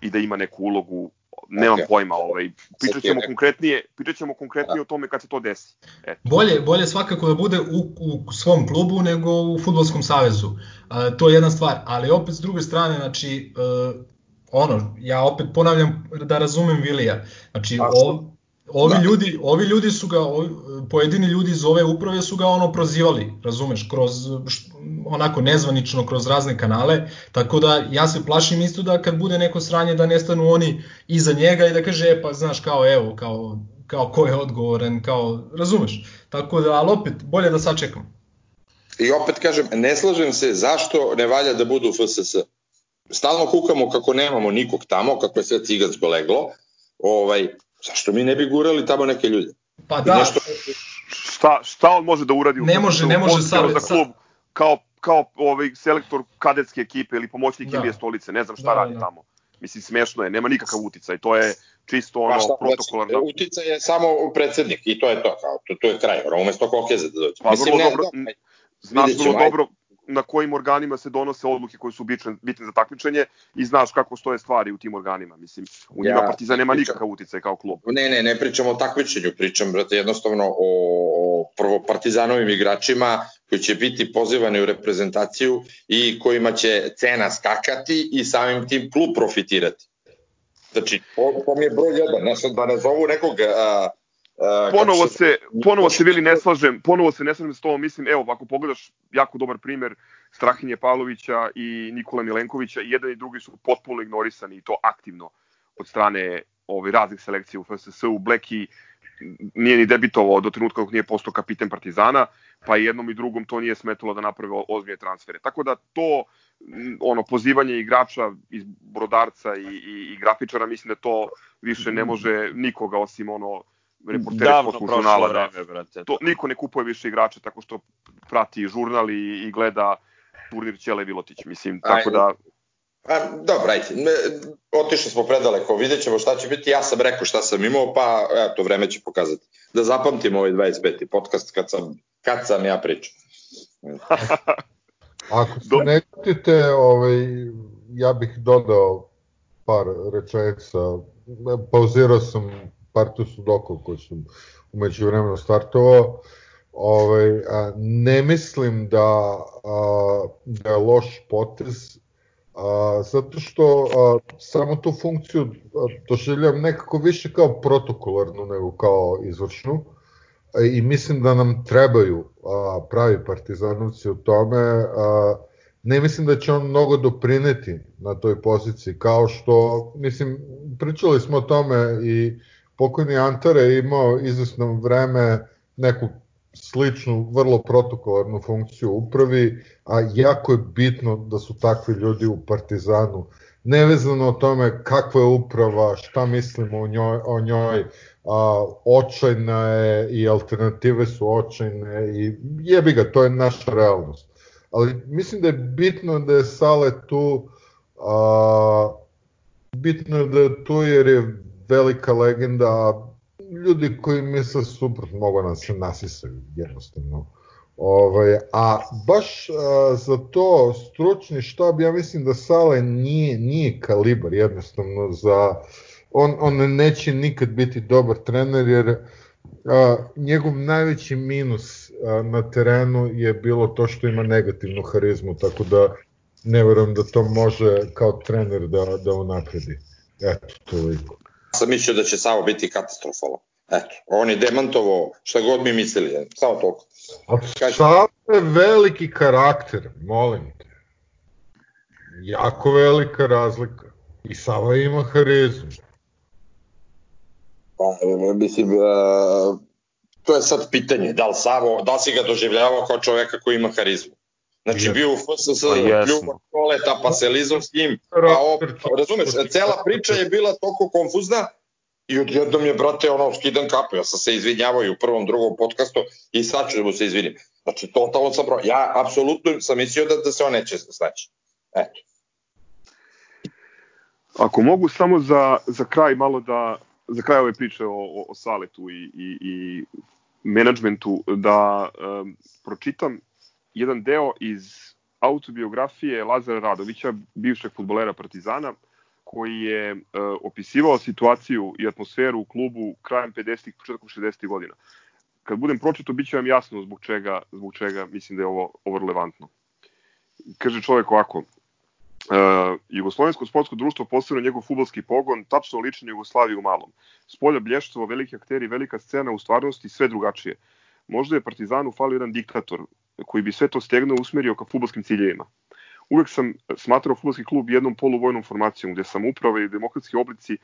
i da ima neku ulogu nemam okay. pojma, ovaj, pričat ćemo konkretnije, pričat ćemo konkretnije da. o tome kad se to desi. Eto. Bolje, bolje svakako da bude u, u svom klubu nego u futbolskom savezu. Uh, to je jedna stvar, ali opet s druge strane, znači, uh, ono, ja opet ponavljam da razumem Vilija. Znači, ov, Ovi da. ljudi, ovi ljudi su ga, ovi, pojedini ljudi iz ove uprave su ga ono prozivali, razumeš, kroz onako nezvanično kroz razne kanale, tako da ja se plašim isto da kad bude neko sranje da nestanu oni iza njega i da kaže e, pa znaš kao evo, kao, kao ko je odgovoran, kao, razumeš, tako da, ali opet, bolje da sačekam. I opet kažem, ne slažem se zašto ne valja da budu FSS. Stalno kukamo kako nemamo nikog tamo, kako je sve cigansko leglo, ovaj, Zašto mi ne bi gurali tamo neke ljude? Pa da. Nešto... Šta, šta on može da uradi? Ne može, ne može sa, za klub, kao, kao ovaj selektor kadetske ekipe ili pomoćnik da. Ilije Stolice, ne znam šta da, radi da. tamo. Mislim, smešno je, nema nikakav uticaj, to je čisto ono pa šta, protokolarno. Znači, uticaj je samo predsednik i to je to, kao, to, to je kraj, ono, umesto kokeze da dođe. Pa, Mislim, vrlo ne, dobro, da, znaš vrlo dobro, na kojim organima se donose odluke koje su bitne, bitne za takmičenje i znaš kako stoje stvari u tim organima. Mislim, u njima ja, Partizan nema nikakav uticaj kao klub. Ne, ne, ne pričam o takmičenju, pričam brate, jednostavno o, o prvo Partizanovim igračima koji će biti pozivani u reprezentaciju i kojima će cena skakati i samim tim klub profitirati. Znači, to, to mi je broj jedan, sad da ne zovu nekog a, Uh, ponovo se, ponovo se bili ne slažem, ponovo se ne slažem s tom, mislim, evo, ako pogledaš jako dobar primer Strahinje Pavlovića i Nikola Milenkovića, i jedan i drugi su potpuno ignorisani i to aktivno od strane ovaj, raznih selekcija u FSS-u. Bleki nije ni debitovao do trenutka dok nije postao kapiten Partizana, pa i jednom i drugom to nije smetalo da naprave ozbiljne transfere. Tako da to ono pozivanje igrača iz Brodarca i, i, i grafičara mislim da to više ne može nikoga osim ono reporteri sportskog žurnala. Da, vreme, brate. To, niko ne kupuje više igrača tako što prati žurnal i, i gleda turnir Ćele Vilotić, mislim, tako ajde. da... A, dobro, ajde, otišli smo predaleko, vidjet ćemo šta će biti, ja sam rekao šta sam imao, pa eto, vreme će pokazati. Da zapamtim ovaj 25. podcast kad sam, kad sam ja pričao. Ako se ne kutite, ovaj, ja bih dodao par rečenica. Pauzirao sam Partu Sudokov koji sam umeđu vremenu startovao. Ovaj, ne mislim da, a, da je loš potez, a, zato što a, samo tu funkciju doživljam nekako više kao protokolarnu nego kao izvršnu a, i mislim da nam trebaju a, pravi partizanovci u tome, a, ne mislim da će on mnogo doprineti na toj poziciji, kao što, mislim, pričali smo o tome i pokojni Antare je imao izvesno vreme neku sličnu, vrlo protokolarnu funkciju upravi, a jako je bitno da su takvi ljudi u Partizanu. nevezano o tome kakva je uprava, šta mislimo o njoj, o njoj a, očajna je i alternative su očajne i jebi ga, to je naša realnost. Ali mislim da je bitno da je Sale tu, a, bitno da je tu jer je velika legenda, ljudi koji misle suprotno mogu nam se nasisaju jednostavno. Ovaj, a baš a, za to stručni štab, ja mislim da Sale nije, nije kalibar jednostavno za... On, on neće nikad biti dobar trener jer a, njegov najveći minus a, na terenu je bilo to što ima negativnu harizmu, tako da ne verujem da to može kao trener da, da unapredi. Eto, toliko. Sam mislio da će samo biti katastrofalan. Eto, on je demantovo šta god mi mislili, samo toliko. A Sava je veliki karakter, molim te. Jako velika razlika. I Sava ima harizmu. Pa, mislim, uh, to je sad pitanje, da li, Savo, da li si ga doživljavao kao čoveka koji ima harizmu? Znači, yes. bio u FSS, pa, pljuva koleta, pa se lizao s njim, pa op, razumeš, cela priča je bila toliko konfuzna i odjednom je, brate, ono, skidan kapu, ja sam se izvinjavao i u prvom, drugom podcastu i sad ću da mu se izvinim. Znači, totalno sam bro, ja apsolutno sam mislio da, da se on neće snaći. Eto. Ako mogu samo za, za kraj malo da, za kraj ove priče o, o, o Saletu i, i, i menadžmentu, da um, pročitam jedan deo iz autobiografije Lazara Radovića, bivšeg futbolera Partizana, koji je uh, opisivao situaciju i atmosferu u klubu krajem 50-ih, početkom 60-ih godina. Kad budem pročito, bit će vam jasno zbog čega, zbog čega mislim da je ovo, ovo relevantno. Kaže čovek ovako, uh, Jugoslovensko sportsko društvo posebno njegov futbolski pogon, tačno ličan Jugoslaviji u malom. Spolja blještvo, veliki akteri, velika scena, u stvarnosti sve drugačije. Možda je Partizanu falio jedan diktator koji bi sve to stegnuo usmerio ka futbolskim ciljevima uvek sam smatrao futbolski klub jednom poluvojnom formacijom gde uprava i demokratski oblici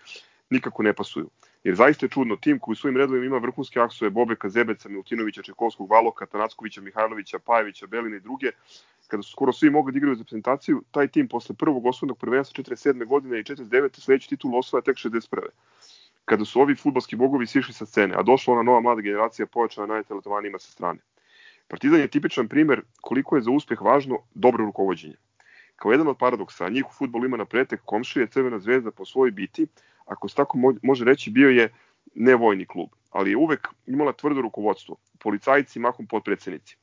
nikako ne pasuju. Jer zaista je čudno, tim koji u svojim redovima ima vrhunske aksove Bobeka, Zebeca, Milutinovića, Čekovskog, Valoka, Tanackovića, Mihajlovića, Pajevića, Belina i druge, kada su skoro svi mogli da igraju za reprezentaciju, taj tim posle prvog osvodnog prvenstva 47. godine i 49. sledeći titul osvaja tek 61. Kada su ovi futbolski bogovi sišli sa scene, a došla ona nova mlada generacija pojačana najtalentovaniima sa strane. Partizan je tipičan primer koliko je za uspeh važno dobro rukovodđenje. Kao jedan od paradoksa, njih u futbolu ima na pretek komšije Crvena zvezda po svojoj biti, ako se tako može reći, bio je nevojni klub, ali je uvek imala tvrdo rukovodstvo, policajci mahom podpredsednici.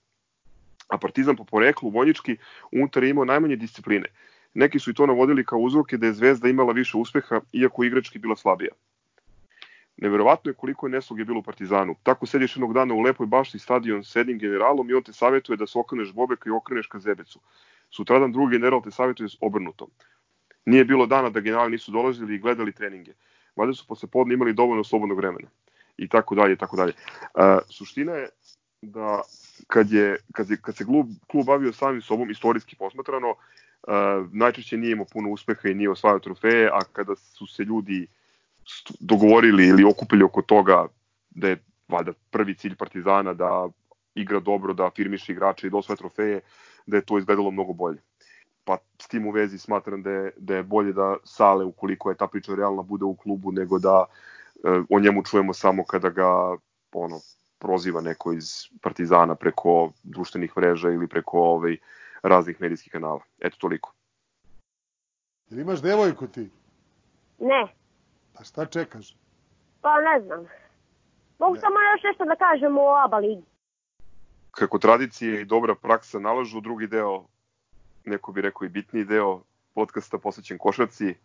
A Partizan po poreklu vojnički unutar je imao najmanje discipline. Neki su i to navodili kao uzroke da je Zvezda imala više uspeha, iako igrački bila slabija. Neverovatno je koliko je nesloge bilo u Partizanu. Tako sediš jednog dana u lepoj bašti stadion s jednim generalom i on te savjetuje da se okreneš Bobeka i okreneš ka Zebecu. Sutradan drugi general te savjetuje obrnuto. Nije bilo dana da generali nisu dolazili i gledali treninge. Valjda su posle podne imali dovoljno slobodnog vremena. I tako dalje, tako dalje. Uh, suština je da kad, je, kad, je, kad se klub, klub bavio samim sobom, istorijski posmatrano, uh, najčešće nije imao puno uspeha i nije osvajao trofeje, a kada su se ljudi dogovorili ili okupili oko toga da je valjda prvi cilj Partizana da igra dobro, da afirmiše igrače i da osvaja trofeje, da je to izgledalo mnogo bolje. Pa s tim u vezi smatram da je, da je bolje da Sale, ukoliko je ta priča realna, bude u klubu, nego da e, o njemu čujemo samo kada ga ono, proziva neko iz Partizana preko društvenih mreža ili preko ovaj, raznih medijskih kanala. Eto toliko. Ili imaš devojku ti? Ne. Pa šta čekaš? Pa ne znam. Mogu ne. samo još nešto da kažem o ABA ligi kako tradicije i dobra praksa nalažu, drugi deo, neko bi rekao i bitniji deo podcasta posvećen košarci,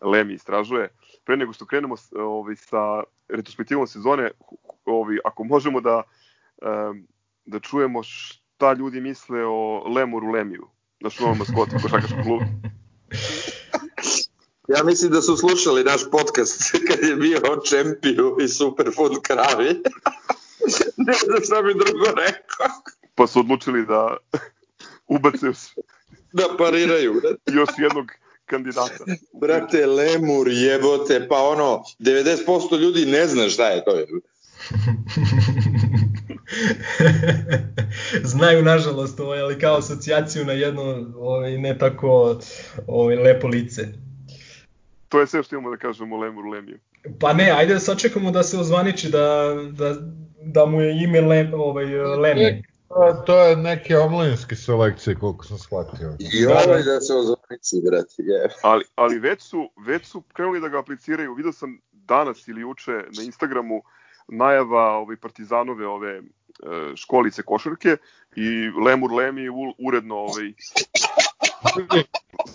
Lemi istražuje. Pre nego što krenemo ovaj, sa retrospektivom sezone, ovaj, ako možemo da, da čujemo šta ljudi misle o Lemuru Lemiju, naš novom maskotu košarkaškog kluba. Ja mislim da su slušali naš podcast kad je bio o Čempiju i Superfood kravi. ne znam šta bi drugo rekao. Pa su odlučili da ubace da pariraju. još jednog kandidata. Brate, lemur jebote, pa ono, 90% ljudi ne zna šta je to. Znaju, nažalost, ovaj, ali kao asocijaciju na jedno ovaj, ne tako ovaj, lepo lice. To je sve što imamo da kažemo o Lemuru Lemiju. Pa ne, ajde da sačekamo da se ozvaniči da, da, da mu je ime Lem, ovaj, Lemi. To, to je neke omladinske selekcije, koliko sam shvatio. I ovaj da se ozvaniči, brate, je. Ali, ali već, su, već su krenuli da ga apliciraju. Vidio sam danas ili juče na Instagramu najava ovaj, partizanove ove e, školice košarke i Lemur Lemi uredno ovaj,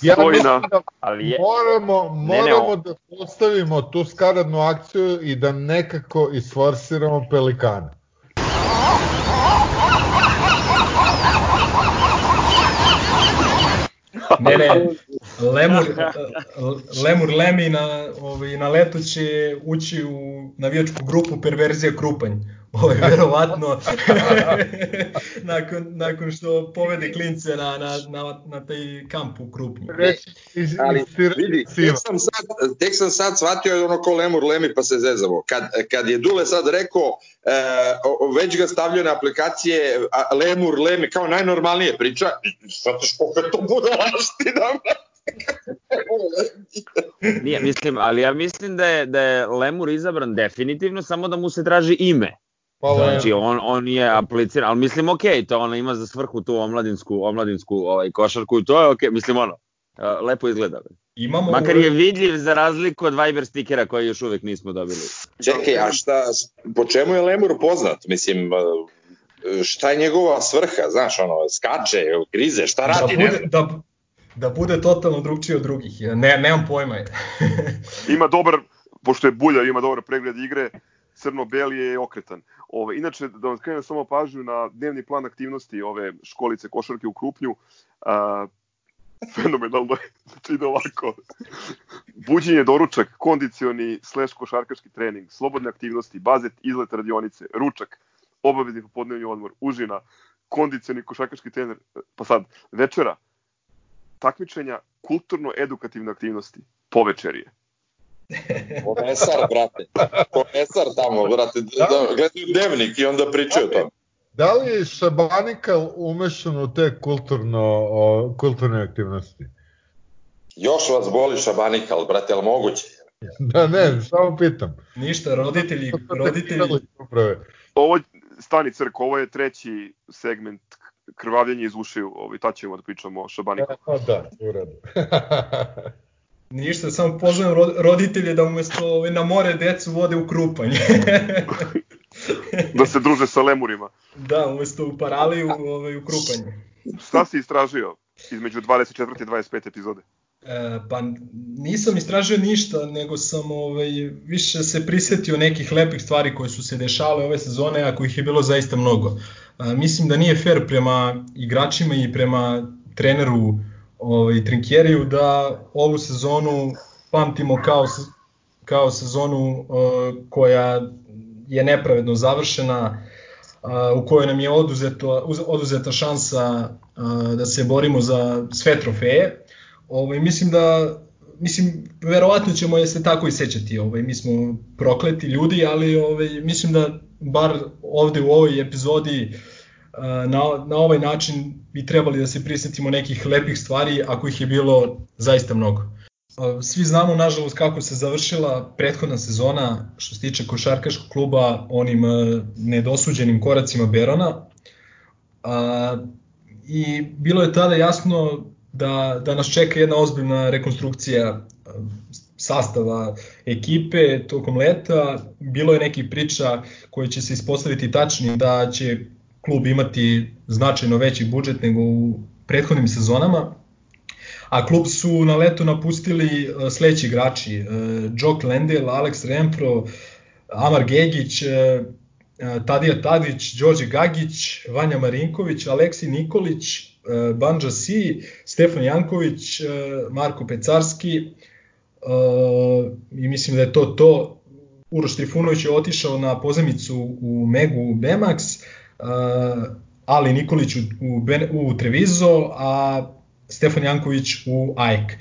Ja stoji mislim na... da Ali je, moramo, Ne, ne, moramo o- da postavimo tu skaradnu akciju i da nekako isforsiramo pelikane. Ne, ne, Lemur, Lemur Lemi na, ovaj, na leto će ući u navijačku grupu Perverzija Krupanj. Ovo je verovatno nakon, nakon što povede klince na, na, na, na taj kamp u Krupnju. Reći, iz, Ali, vidi, tek sam sad, tek sam sad shvatio ono ko Lemur Lemi pa se zezamo. Kad, kad je Dule sad rekao, e, već ga stavljaju na aplikacije a, Lemur Lemi, kao najnormalnije priča, shvataš koliko je to budalaština. nije, mislim, ali ja mislim da je, da je Lemur izabran definitivno, samo da mu se traži ime. Pa, Znači, on, on je apliciran, ali mislim, ok, to ona ima za svrhu tu omladinsku, omladinsku ovaj, košarku i to je ok, mislim, ono, lepo izgleda. Imamo Makar je vidljiv za razliku od Viber stikera koje još uvek nismo dobili. Čekaj, a šta, po čemu je Lemur poznat? Mislim, šta je njegova svrha, znaš, ono, skače, grize, šta da radi? ne bude, da, da bude totalno drugčiji od drugih. Ja Ne, nemam pojma. Ima dobar, pošto je Bulja, ima dobar pregled igre, crno-beli je okretan. Ove, inače, da vam skrenem samo pažnju na dnevni plan aktivnosti ove školice košarke u Krupnju, a, fenomenalno je, znači ide ovako. Buđenje, doručak, kondicioni slash košarkaški trening, slobodne aktivnosti, bazet, izlet radionice, ručak, obavezni popodnevni odmor, užina, kondicioni košarkaški trener, pa sad, večera, takmičenja, kulturno-edukativne aktivnosti, povečerije. Komesar, brate. Komesar tamo, brate. Da, gledaju dnevnik i onda pričaju o tome. Da li je Šabanikal umešan u te kulturno, o, kulturne aktivnosti? Još vas boli šabanikal, brate, ali moguće? Da ne, samo pitam. Ništa, roditelji, roditelji. Ovo, stani crk, ovo je treći segment krvavljenje iz ušiju, ovaj, tad ćemo da pričamo o Šabaniku. Pa da, u redu. ništa, samo pozovem ro- roditelje da umesto ovaj, na more decu vode u krupanje. da se druže sa lemurima. da, umesto u paraliju, ovaj, u krupanje. Šta si istražio između 24. i 25. epizode? E, pa nisam istražio ništa, nego sam ovaj, više se prisetio nekih lepih stvari koje su se dešale ove sezone, a kojih je bilo zaista mnogo. E, mislim da nije fair prema igračima i prema treneru ovaj, Trinkjeriju da ovu sezonu pamtimo kao, kao sezonu e, koja je nepravedno završena, a, u kojoj nam je oduzeto, uz- oduzeta šansa a, da se borimo za sve trofeje. Ovaj, mislim da mislim verovatno ćemo je se tako i sećati. Ovaj mi smo prokleti ljudi, ali ovaj mislim da bar ovde u ovoj epizodi a, na, na ovaj način bi trebali da se prisetimo nekih lepih stvari, ako ih je bilo zaista mnogo. Svi znamo, nažalost, kako se završila prethodna sezona što se tiče košarkaškog kluba onim e, nedosuđenim koracima Berona. I bilo je tada jasno da, da nas čeka jedna ozbiljna rekonstrukcija a, sastava ekipe tokom leta. Bilo je nekih priča koje će se ispostaviti tačni da će klub imati značajno veći budžet nego u prethodnim sezonama a klub su na leto napustili e, sledeći igrači, e, Jock Lendel, Alex Renfro, Amar Gegić, e, Tadija Tadić, Đorđe Gagić, Vanja Marinković, Aleksi Nikolić, Banja Si, Stefan Janković, Marko Pecarski i mislim da je to to. Uroš Trifunović je otišao na pozemicu u Megu Bemax, Ali Nikolić u, u, u Trevizo, a Stefan Janković u AEK.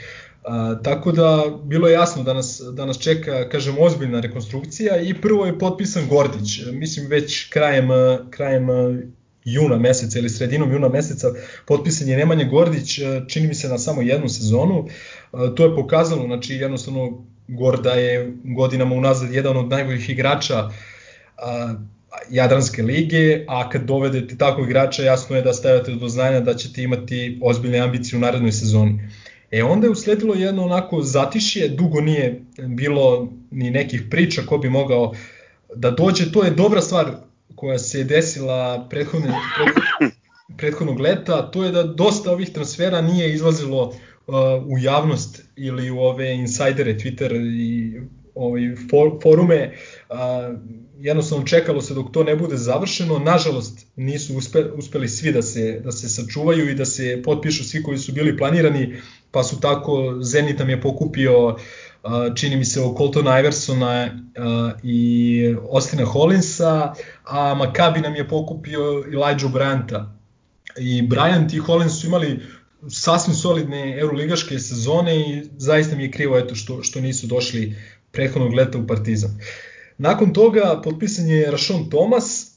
A, tako da bilo je jasno da nas, da nas čeka, kažem, ozbiljna rekonstrukcija i prvo je potpisan Gordić, mislim već krajem, krajem juna meseca ili sredinom juna meseca potpisan je Nemanja Gordić, čini mi se na samo jednu sezonu. To je pokazalo, znači jednostavno Gorda je godinama unazad jedan od najboljih igrača Jadranske lige, a kad dovedete takvog igrača jasno je da stavljate do znanja da ćete imati ozbiljne ambicije u narednoj sezoni. E onda je usledilo jedno onako zatišje, dugo nije bilo ni nekih priča ko bi mogao da dođe, to je dobra stvar koja se desila prethodne, prethodnog leta, to je da dosta ovih transfera nije izlazilo uh, u javnost ili u ove insajdere, Twitter i ovaj, for, forume, uh, jednostavno čekalo se dok to ne bude završeno, nažalost nisu uspe, uspeli svi da se, da se sačuvaju i da se potpišu svi koji su bili planirani, pa su tako, Zenit nam je pokupio čini mi se o Coltona Iversona i Ostina Hollinsa, a Maccabi nam je pokupio Elijah Bryanta. I Bryant i Hollins su imali sasvim solidne euroligaške sezone i zaista mi je krivo eto što, što nisu došli prethodnog leta u Partizan. Nakon toga potpisan je Rashon Thomas,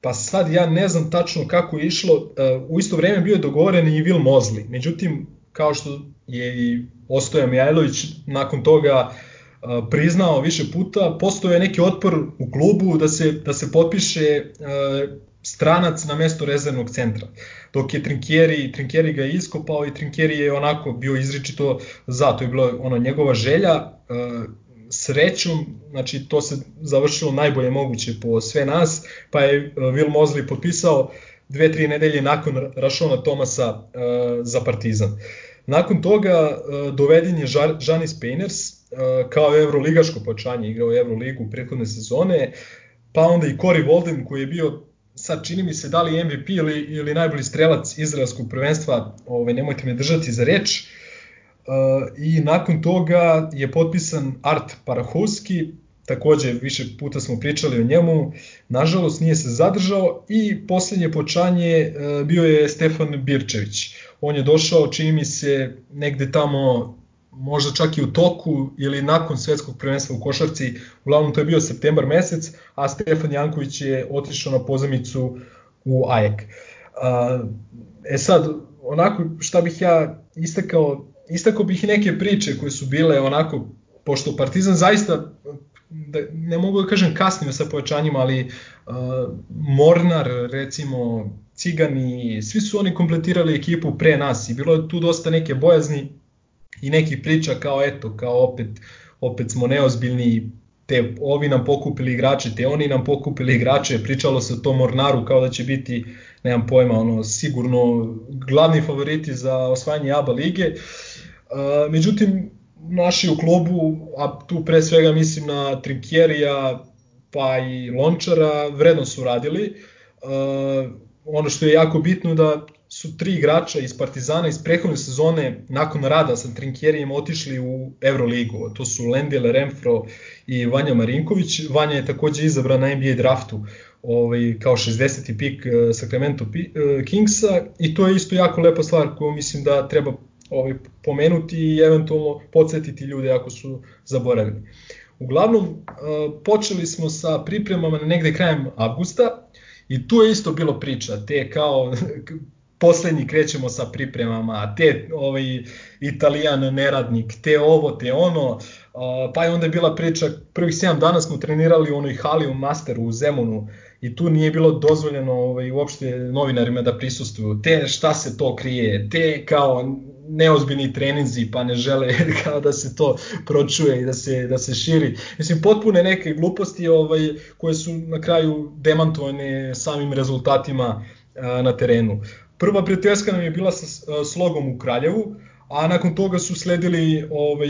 pa sad ja ne znam tačno kako je išlo, u isto vreme bio je dogovoren i Will Mosley, međutim kao što je i Ostoja Mijajlović nakon toga priznao više puta, postoje neki otpor u klubu da se, da se potpiše stranac na mesto rezervnog centra. Dok je Trinkieri, Trinkieri ga je iskopao i Trinkieri je onako bio izričito za, to je bila ono njegova želja, srećom, znači to se završilo najbolje moguće po sve nas, pa je Will Mosley potpisao dve, tri nedelje nakon Rašona Tomasa uh, za Partizan. Nakon toga doveden je Janis Peiners uh, kao evroligaško počanje, igrao Evroligu u prethodne sezone, pa onda i Cory Walden koji je bio sad čini mi se da li MVP ili, ili najbolji strelac izraelskog prvenstva, ovaj, nemojte me držati za reč, uh, i nakon toga je potpisan Art Parahovski, takođe više puta smo pričali o njemu, nažalost nije se zadržao i poslednje počanje e, bio je Stefan Birčević. On je došao, čini mi se, negde tamo možda čak i u toku ili nakon svetskog prvenstva u košarci, uglavnom to je bio septembar mesec, a Stefan Janković je otišao na pozamicu u AEK. E sad, onako šta bih ja istakao, istakao bih i neke priče koje su bile onako, pošto Partizan zaista da, ne mogu da kažem kasnije sa pojačanjima, ali Mornar, recimo, Cigani, svi su oni kompletirali ekipu pre nas i bilo je tu dosta neke bojazni i nekih priča kao eto, kao opet, opet smo neozbiljni, te ovi nam pokupili igrače, te oni nam pokupili igrače, pričalo se o tom Mornaru kao da će biti, nemam pojma, ono, sigurno glavni favoriti za osvajanje ABA lige. Uh, međutim, naši u klubu, a tu pre svega mislim na Trinkjerija pa i Lončara, vredno su radili. Uh, ono što je jako bitno da su tri igrača iz Partizana iz prehodne sezone nakon rada sa Trinkjerijem otišli u Euroligu. To su Lendile Remfro i Vanja Marinković. Vanja je takođe izabran na NBA draftu ovaj, kao 60. pik uh, Sacramento uh, Kingsa i to je isto jako lepa stvar koju mislim da treba ovaj, pomenuti i eventualno podsjetiti ljude ako su zaboravili. Uglavnom, počeli smo sa pripremama negde krajem avgusta i tu je isto bilo priča, te kao poslednji krećemo sa pripremama, te ovaj italijan neradnik, te ovo, te ono, pa je onda bila priča, prvih 7 dana smo trenirali u onoj hali u Masteru u Zemunu i tu nije bilo dozvoljeno ovaj, uopšte novinarima da prisustuju, te šta se to krije, te kao neozbiljni treninzi pa ne žele kao da se to pročuje i da se, da se širi. Mislim, potpune neke gluposti ovaj, koje su na kraju demantovane samim rezultatima na terenu. Prva prijateljska nam je bila sa a, slogom u Kraljevu, a nakon toga su sledili ovaj,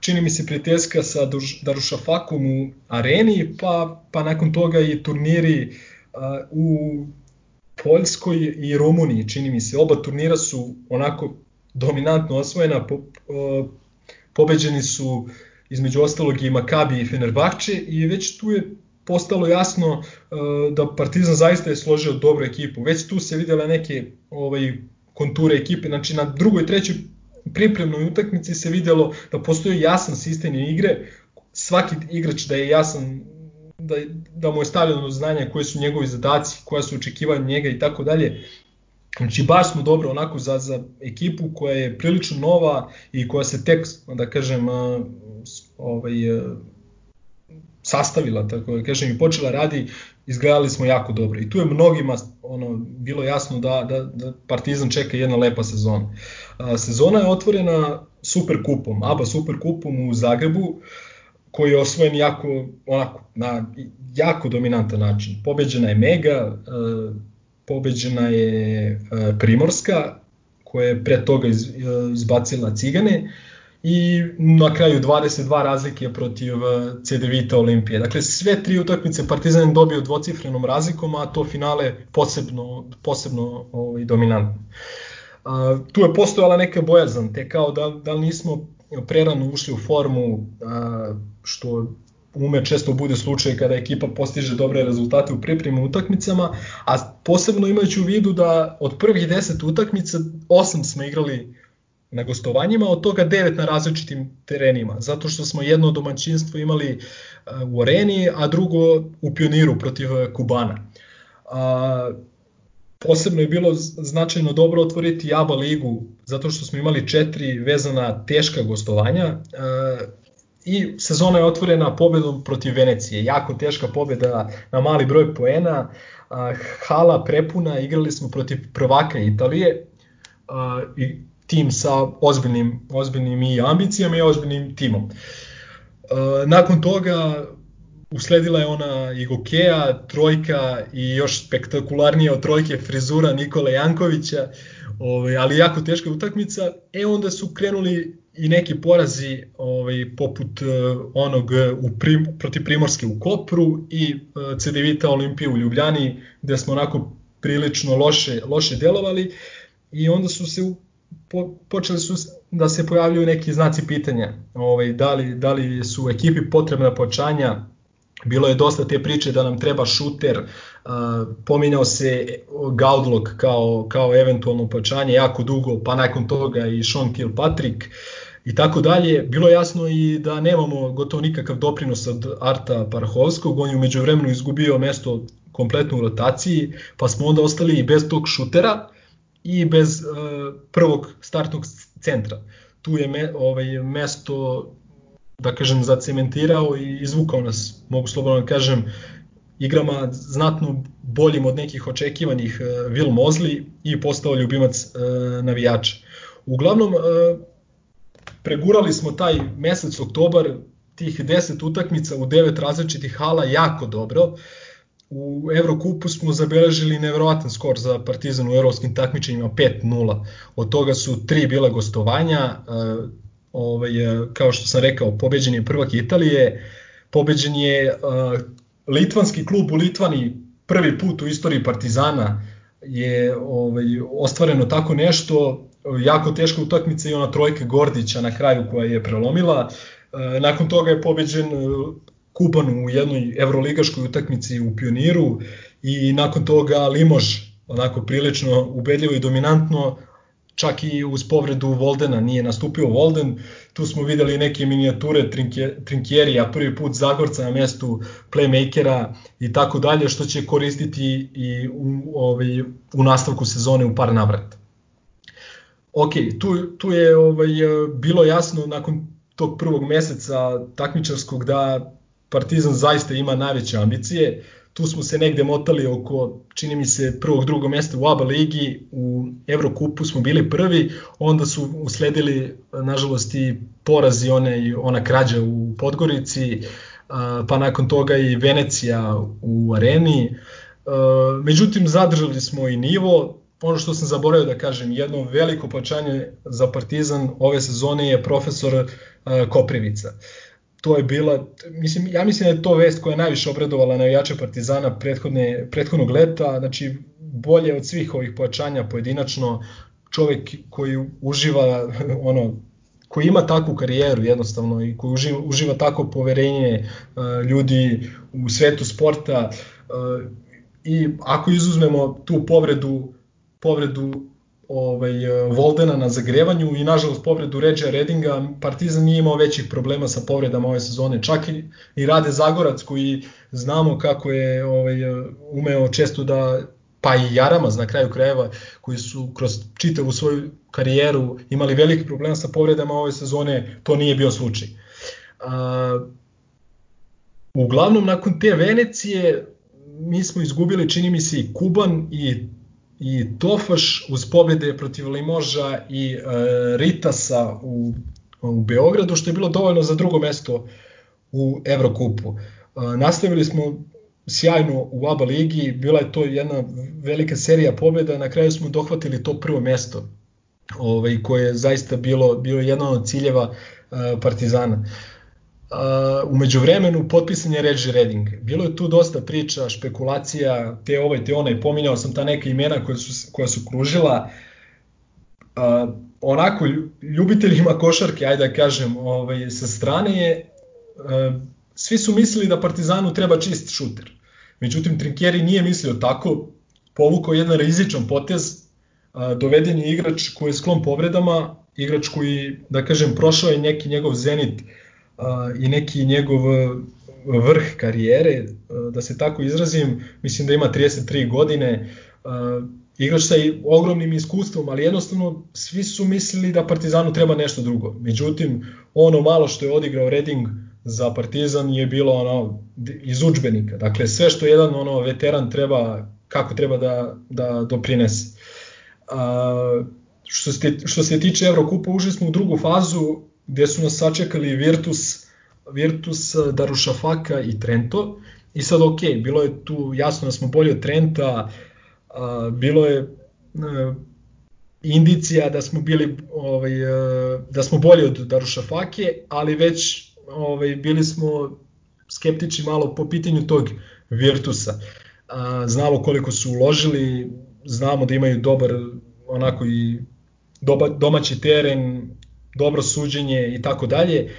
čini mi se prijateljska sa Darušafakom u areni, pa, pa nakon toga i turniri a, u Poljskoj i Rumuniji, čini mi se. Oba turnira su onako dominantno osvojena, po, pobeđeni su između ostalog i Makabi i Fenerbahče i već tu je postalo jasno uh, da Partizan zaista je složio dobru ekipu. Već tu se videle neke ovaj konture ekipe, znači na drugoj, trećoj pripremnoj utakmici se videlo da postoji jasan sistem igre, svaki igrač da je jasan da, da mu je stavljeno do znanja koje su njegovi zadaci, koja su očekivanja njega i tako dalje. Znači baš smo dobro onako za, za ekipu koja je prilično nova i koja se tek, da kažem, ovaj, sastavila, tako da kažem, i počela radi, izgledali smo jako dobro. I tu je mnogima ono, bilo jasno da, da, da Partizan čeka jedna lepa sezona. A, sezona je otvorena super kupom, ABA super kupom u Zagrebu, koji je osvojen jako, onako, na jako dominantan način. Pobeđena je Mega, pobeđena je Primorska, koja je pre toga izbacila Cigane, i na kraju 22 razlike protiv uh, CD Vita Olimpije. Dakle, sve tri utakmice Partizan je dobio dvocifrenom razlikom, a to finale posebno, posebno ovaj, dominantno. Uh, tu je postojala neka bojazan, te kao da, da nismo prerano ušli u formu, uh, što ume često bude slučaj kada ekipa postiže dobre rezultate u pripremnim utakmicama, a posebno imajući u vidu da od prvih 10 utakmica 8 smo igrali na gostovanjima, od toga devet na različitim terenima, zato što smo jedno domaćinstvo imali e, u areni, a drugo u pioniru protiv e, Kubana. A, posebno je bilo značajno dobro otvoriti ABA ligu, zato što smo imali četiri vezana teška gostovanja, a, e, i sezona je otvorena pobedom protiv Venecije, jako teška pobeda na mali broj poena, hala prepuna, igrali smo protiv prvaka Italije, i tim sa ozbiljnim, ozbiljnim i ambicijama i ozbiljnim timom. E, nakon toga usledila je ona i Gokeja, trojka i još spektakularnija od trojke frizura Nikola Jankovića, ovaj, ali jako teška utakmica. E onda su krenuli i neki porazi ovaj, poput uh, onog u prim, protiv Primorske u Kopru i uh, CDVita Olimpije u Ljubljani gde smo onako prilično loše, loše delovali i onda su se po, počeli su da se pojavljuju neki znaci pitanja, ovaj, da, li, da li su ekipi potrebna počanja, bilo je dosta te priče da nam treba šuter, pominjao se Gaudlok kao, kao eventualno počanje jako dugo, pa nakon toga i Sean Kilpatrick i tako dalje. Bilo je jasno i da nemamo gotovo nikakav doprinos od Arta Parahovskog, on je umeđu vremenu izgubio mesto kompletno u rotaciji, pa smo onda ostali i bez tog šutera, i bez uh, prvog startnog centra. Tu je me, ovaj, mesto da kažem zacementirao i izvukao nas, mogu slobodno da kažem, igrama znatno boljim od nekih očekivanih uh, Will Mosley i postao ljubimac uh, navijača. Uglavnom, pregurali smo taj mesec oktobar, tih 10 utakmica u devet različitih hala jako dobro. Uh, U Evrokupu smo zabeležili nevjerovatan skor za Partizan u evropskim takmičenjima 5-0. Od toga su tri bila gostovanja, uh, ovaj, kao što sam rekao, pobeđen je prvak Italije, pobeđen je uh, litvanski klub u Litvani prvi put u istoriji Partizana je ovaj, ostvareno tako nešto, jako teška utakmica i ona trojka Gordića na kraju koja je prelomila. Nakon toga je pobeđen Kuban u jednoj evroligaškoj utakmici u Pioniru i nakon toga Limož onako prilično ubedljivo i dominantno čak i uz povredu Voldena nije nastupio Volden, tu smo videli neke minijature Trinkjerija, prvi put Zagorca na mestu playmakera i tako dalje, što će koristiti i u, ovaj, u nastavku sezone u par navrata. Ok, tu, tu je ovaj, bilo jasno nakon tog prvog meseca takmičarskog da Partizan zaista ima najveće ambicije. Tu smo se negde motali oko, čini mi se, prvog, drugog mesta u ABA ligi, u Evrokupu smo bili prvi, onda su usledili, nažalost, i porazi, one, ona krađa u Podgorici, pa nakon toga i Venecija u areni. Međutim, zadržali smo i nivo, ono što sam zaboravio da kažem, jedno veliko počanje za Partizan ove sezone je profesor Koprivica. Uh, to je bila, mislim, ja mislim da je to vest koja je najviše obradovala navijače Partizana prethodne, prethodnog leta, znači bolje od svih ovih pojačanja pojedinačno, čovek koji uživa ono koji ima takvu karijeru jednostavno i koji uživa, uživa tako poverenje uh, ljudi u svetu sporta uh, i ako izuzmemo tu povredu povredu ovaj, e, Voldena na zagrevanju i nažalost povredu Ređa Redinga, Partizan nije imao većih problema sa povredama ove sezone. Čak i, i Rade Zagorac koji znamo kako je ovaj, e, umeo često da pa i Jaramaz na kraju krajeva koji su kroz čitavu svoju karijeru imali veliki problema sa povredama ove sezone, to nije bio slučaj. A, uglavnom nakon te Venecije mi smo izgubili čini mi se i Kuban i i Tofaš uz pobjede protiv Limoža i e, Ritasa u, u Beogradu, što je bilo dovoljno za drugo mesto u Evrokupu. E, nastavili smo sjajno u ABA ligi, bila je to jedna velika serija pobjeda, na kraju smo dohvatili to prvo mesto ovaj, koje je zaista bilo, bio jedan od ciljeva e, Partizana. Uh, umeđu vremenu potpisan je Reggie Redding. Bilo je tu dosta priča, špekulacija, te ovaj, te onaj, pominjao sam ta neka imena koja su, koja su kružila. Uh, onako, ljubiteljima košarke, ajde da kažem, ovaj, sa strane je, uh, svi su mislili da Partizanu treba čist šuter. Međutim, Trinkjeri nije mislio tako, povukao jedan rizičan potez, uh, doveden je igrač koji je sklon povredama, igrač koji, da kažem, prošao je neki njegov zenit, uh, i neki njegov vrh karijere, da se tako izrazim, mislim da ima 33 godine, igrač sa ogromnim iskustvom, ali jednostavno svi su mislili da Partizanu treba nešto drugo. Međutim, ono malo što je odigrao Reding za Partizan je bilo ono iz učbenika. Dakle, sve što jedan ono veteran treba, kako treba da, da doprinese. A, što, se, što se tiče Evrokupa, ušli smo u drugu fazu, gde su nas sačekali Virtus, Virtus Darušafaka i Trento. I sad ok, bilo je tu jasno da smo bolji od Trenta, a, bilo je a, indicija da smo bili ovaj a, da smo bolji od Darušafake, ali već ovaj bili smo skeptični malo po pitanju tog Virtusa. A, znamo koliko su uložili, znamo da imaju dobar onako i doba, domaći teren, dobro suđenje i tako dalje.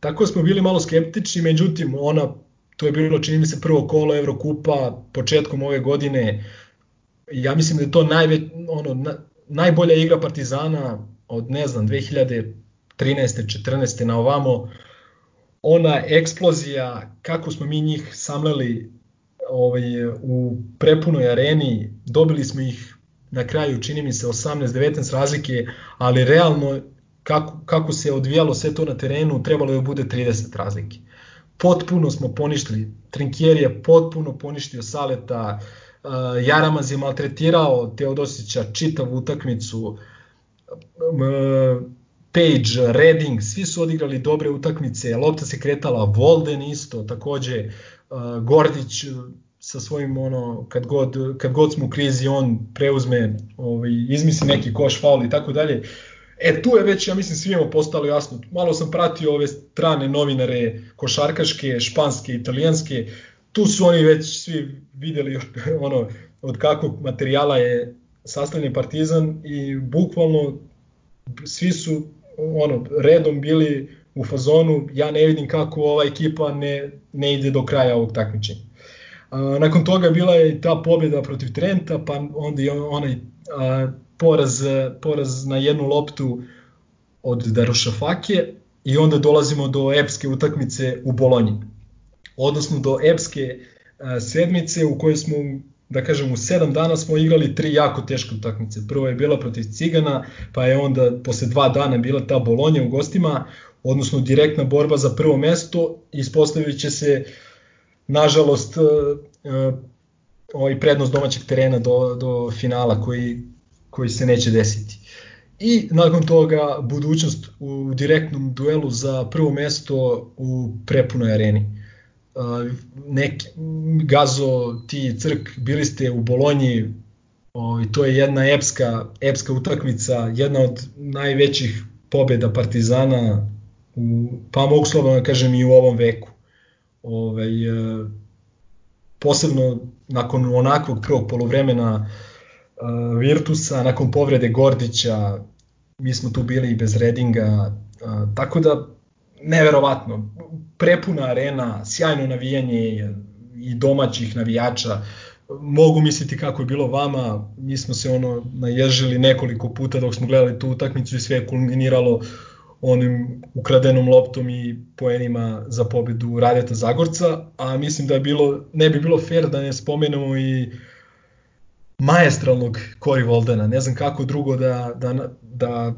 Tako smo bili malo skeptični, međutim ona to je bilo čini mi se prvo kolo Evrokupa početkom ove godine. Ja mislim da je to najve, ono, na, najbolja igra Partizana od ne znam 2013. 14. na ovamo. Ona eksplozija, kako smo mi njih samleli ovaj, u prepunoj areni, dobili smo ih na kraju, čini mi se, 18-19 razlike, ali realno kako, kako se odvijalo sve to na terenu, trebalo je da bude 30 razlike. Potpuno smo poništili, Trinkier je potpuno poništio Saleta, uh, Jaramaz je maltretirao Teodosića čitavu utakmicu, uh, Page, Redding, svi su odigrali dobre utakmice, lopta se kretala, Volden isto, takođe, uh, Gordić sa svojim ono kad god kad god smo u krizi on preuzme ovaj izmisli neki koš faul i tako dalje E tu je već, ja mislim, svima postalo jasno. Malo sam pratio ove strane novinare, košarkaške, španske, italijanske. Tu su oni već svi videli ono, od kakvog materijala je sastavljen Partizan i bukvalno svi su ono redom bili u fazonu ja ne vidim kako ova ekipa ne, ne ide do kraja ovog takmičenja. A, nakon toga bila je ta pobjeda protiv Trenta, pa onda i onaj a, poraz, poraz na jednu loptu od Darušafake i onda dolazimo do epske utakmice u Bolonji. Odnosno do epske sedmice u kojoj smo da kažem u 7 dana smo igrali tri jako teške utakmice. Prvo je bila protiv Cigana, pa je onda posle dva dana bila ta Bolonja u gostima, odnosno direktna borba za prvo mesto, ispostavit se nažalost ovaj prednost domaćeg terena do, do finala koji koji se neće desiti. I nakon toga budućnost u direktnom duelu za prvo mesto u prepunoj areni. Neki, Gazo, ti Crk, bili ste u Bolonji, ovaj, to je jedna epska, epska utakmica, jedna od najvećih pobjeda Partizana, u, pa mogu slobodno da kažem i u ovom veku. Ovaj, uh, posebno nakon onakvog prvog polovremena Virtusa, nakon povrede Gordića, mi smo tu bili i bez Redinga, uh, tako da neverovatno, prepuna arena, sjajno navijanje i domaćih navijača, mogu misliti kako je bilo vama, mi smo se ono naježili nekoliko puta dok smo gledali tu utakmicu i sve je kulminiralo onim ukradenom loptom i poenima za pobedu Radeta Zagorca, a mislim da je bilo, ne bi bilo fair da ne spomenemo i maestralnog Cory Voldena. Ne znam kako drugo da, da, da,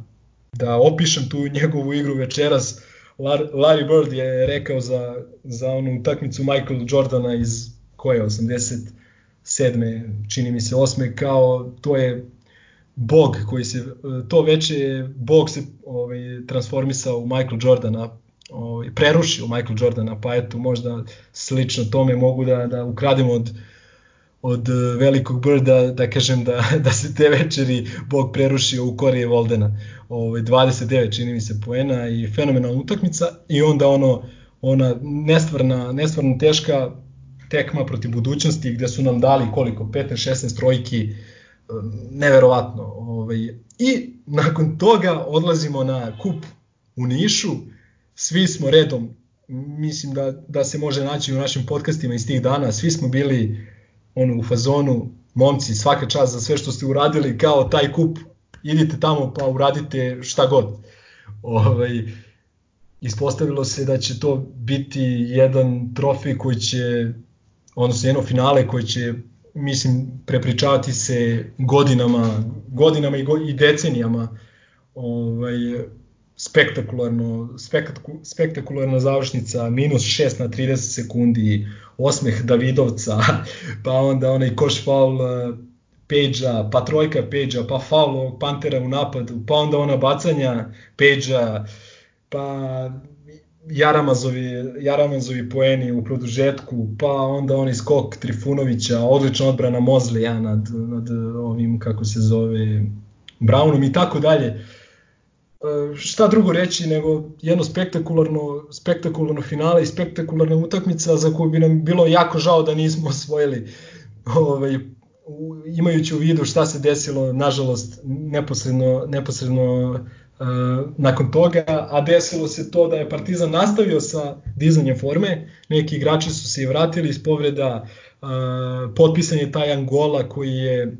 da opišem tu njegovu igru večeras. Larry Bird je rekao za, za onu utakmicu Michael Jordana iz koje 87. čini mi se 8. kao to je bog koji se, to veće bog se ovaj, transformisao u Michael Jordana, ovaj, prerušio Michael Jordana, pa eto možda slično tome mogu da, da ukrademo od, od velikog brda, da kažem da, da se te večeri bog prerušio u korije Voldena. Ovaj, 29 čini mi se poena i fenomenalna utakmica i onda ono ona nestvarna, nestvarno teška tekma protiv budućnosti gde su nam dali koliko 15-16 trojki neverovatno. Ovaj. I nakon toga odlazimo na kup u Nišu, svi smo redom, mislim da, da se može naći u našim podcastima iz tih dana, svi smo bili ono, u fazonu, momci, svaka čast za sve što ste uradili, kao taj kup, idite tamo pa uradite šta god. Ovaj, ispostavilo se da će to biti jedan trofej koji će, odnosno jedno finale koji će mislim, prepričavati se godinama, godinama i, go, i decenijama ovaj, spektakularno, spektakul, spektakularna završnica, minus 6 na 30 sekundi, osmeh Davidovca, pa onda onaj koš faul eh, Peđa, pa trojka Peđa, pa faul ovog Pantera u napadu, pa onda ona bacanja Peđa, pa Jaramazovi, Jaramazovi poeni u produžetku, pa onda onaj skok Trifunovića, odlična odbrana Mozlija nad, nad ovim, kako se zove, Brownom i tako dalje. E, šta drugo reći nego jedno spektakularno, spektakularno finale i spektakularna utakmica za koju bi nam bilo jako žao da nismo osvojili ovaj, imajući u vidu šta se desilo, nažalost, neposredno, neposredno nakon toga, a desilo se to da je Partizan nastavio sa dizanjem forme, neki igrači su se i vratili iz povreda, uh, potpisan je taj Angola koji je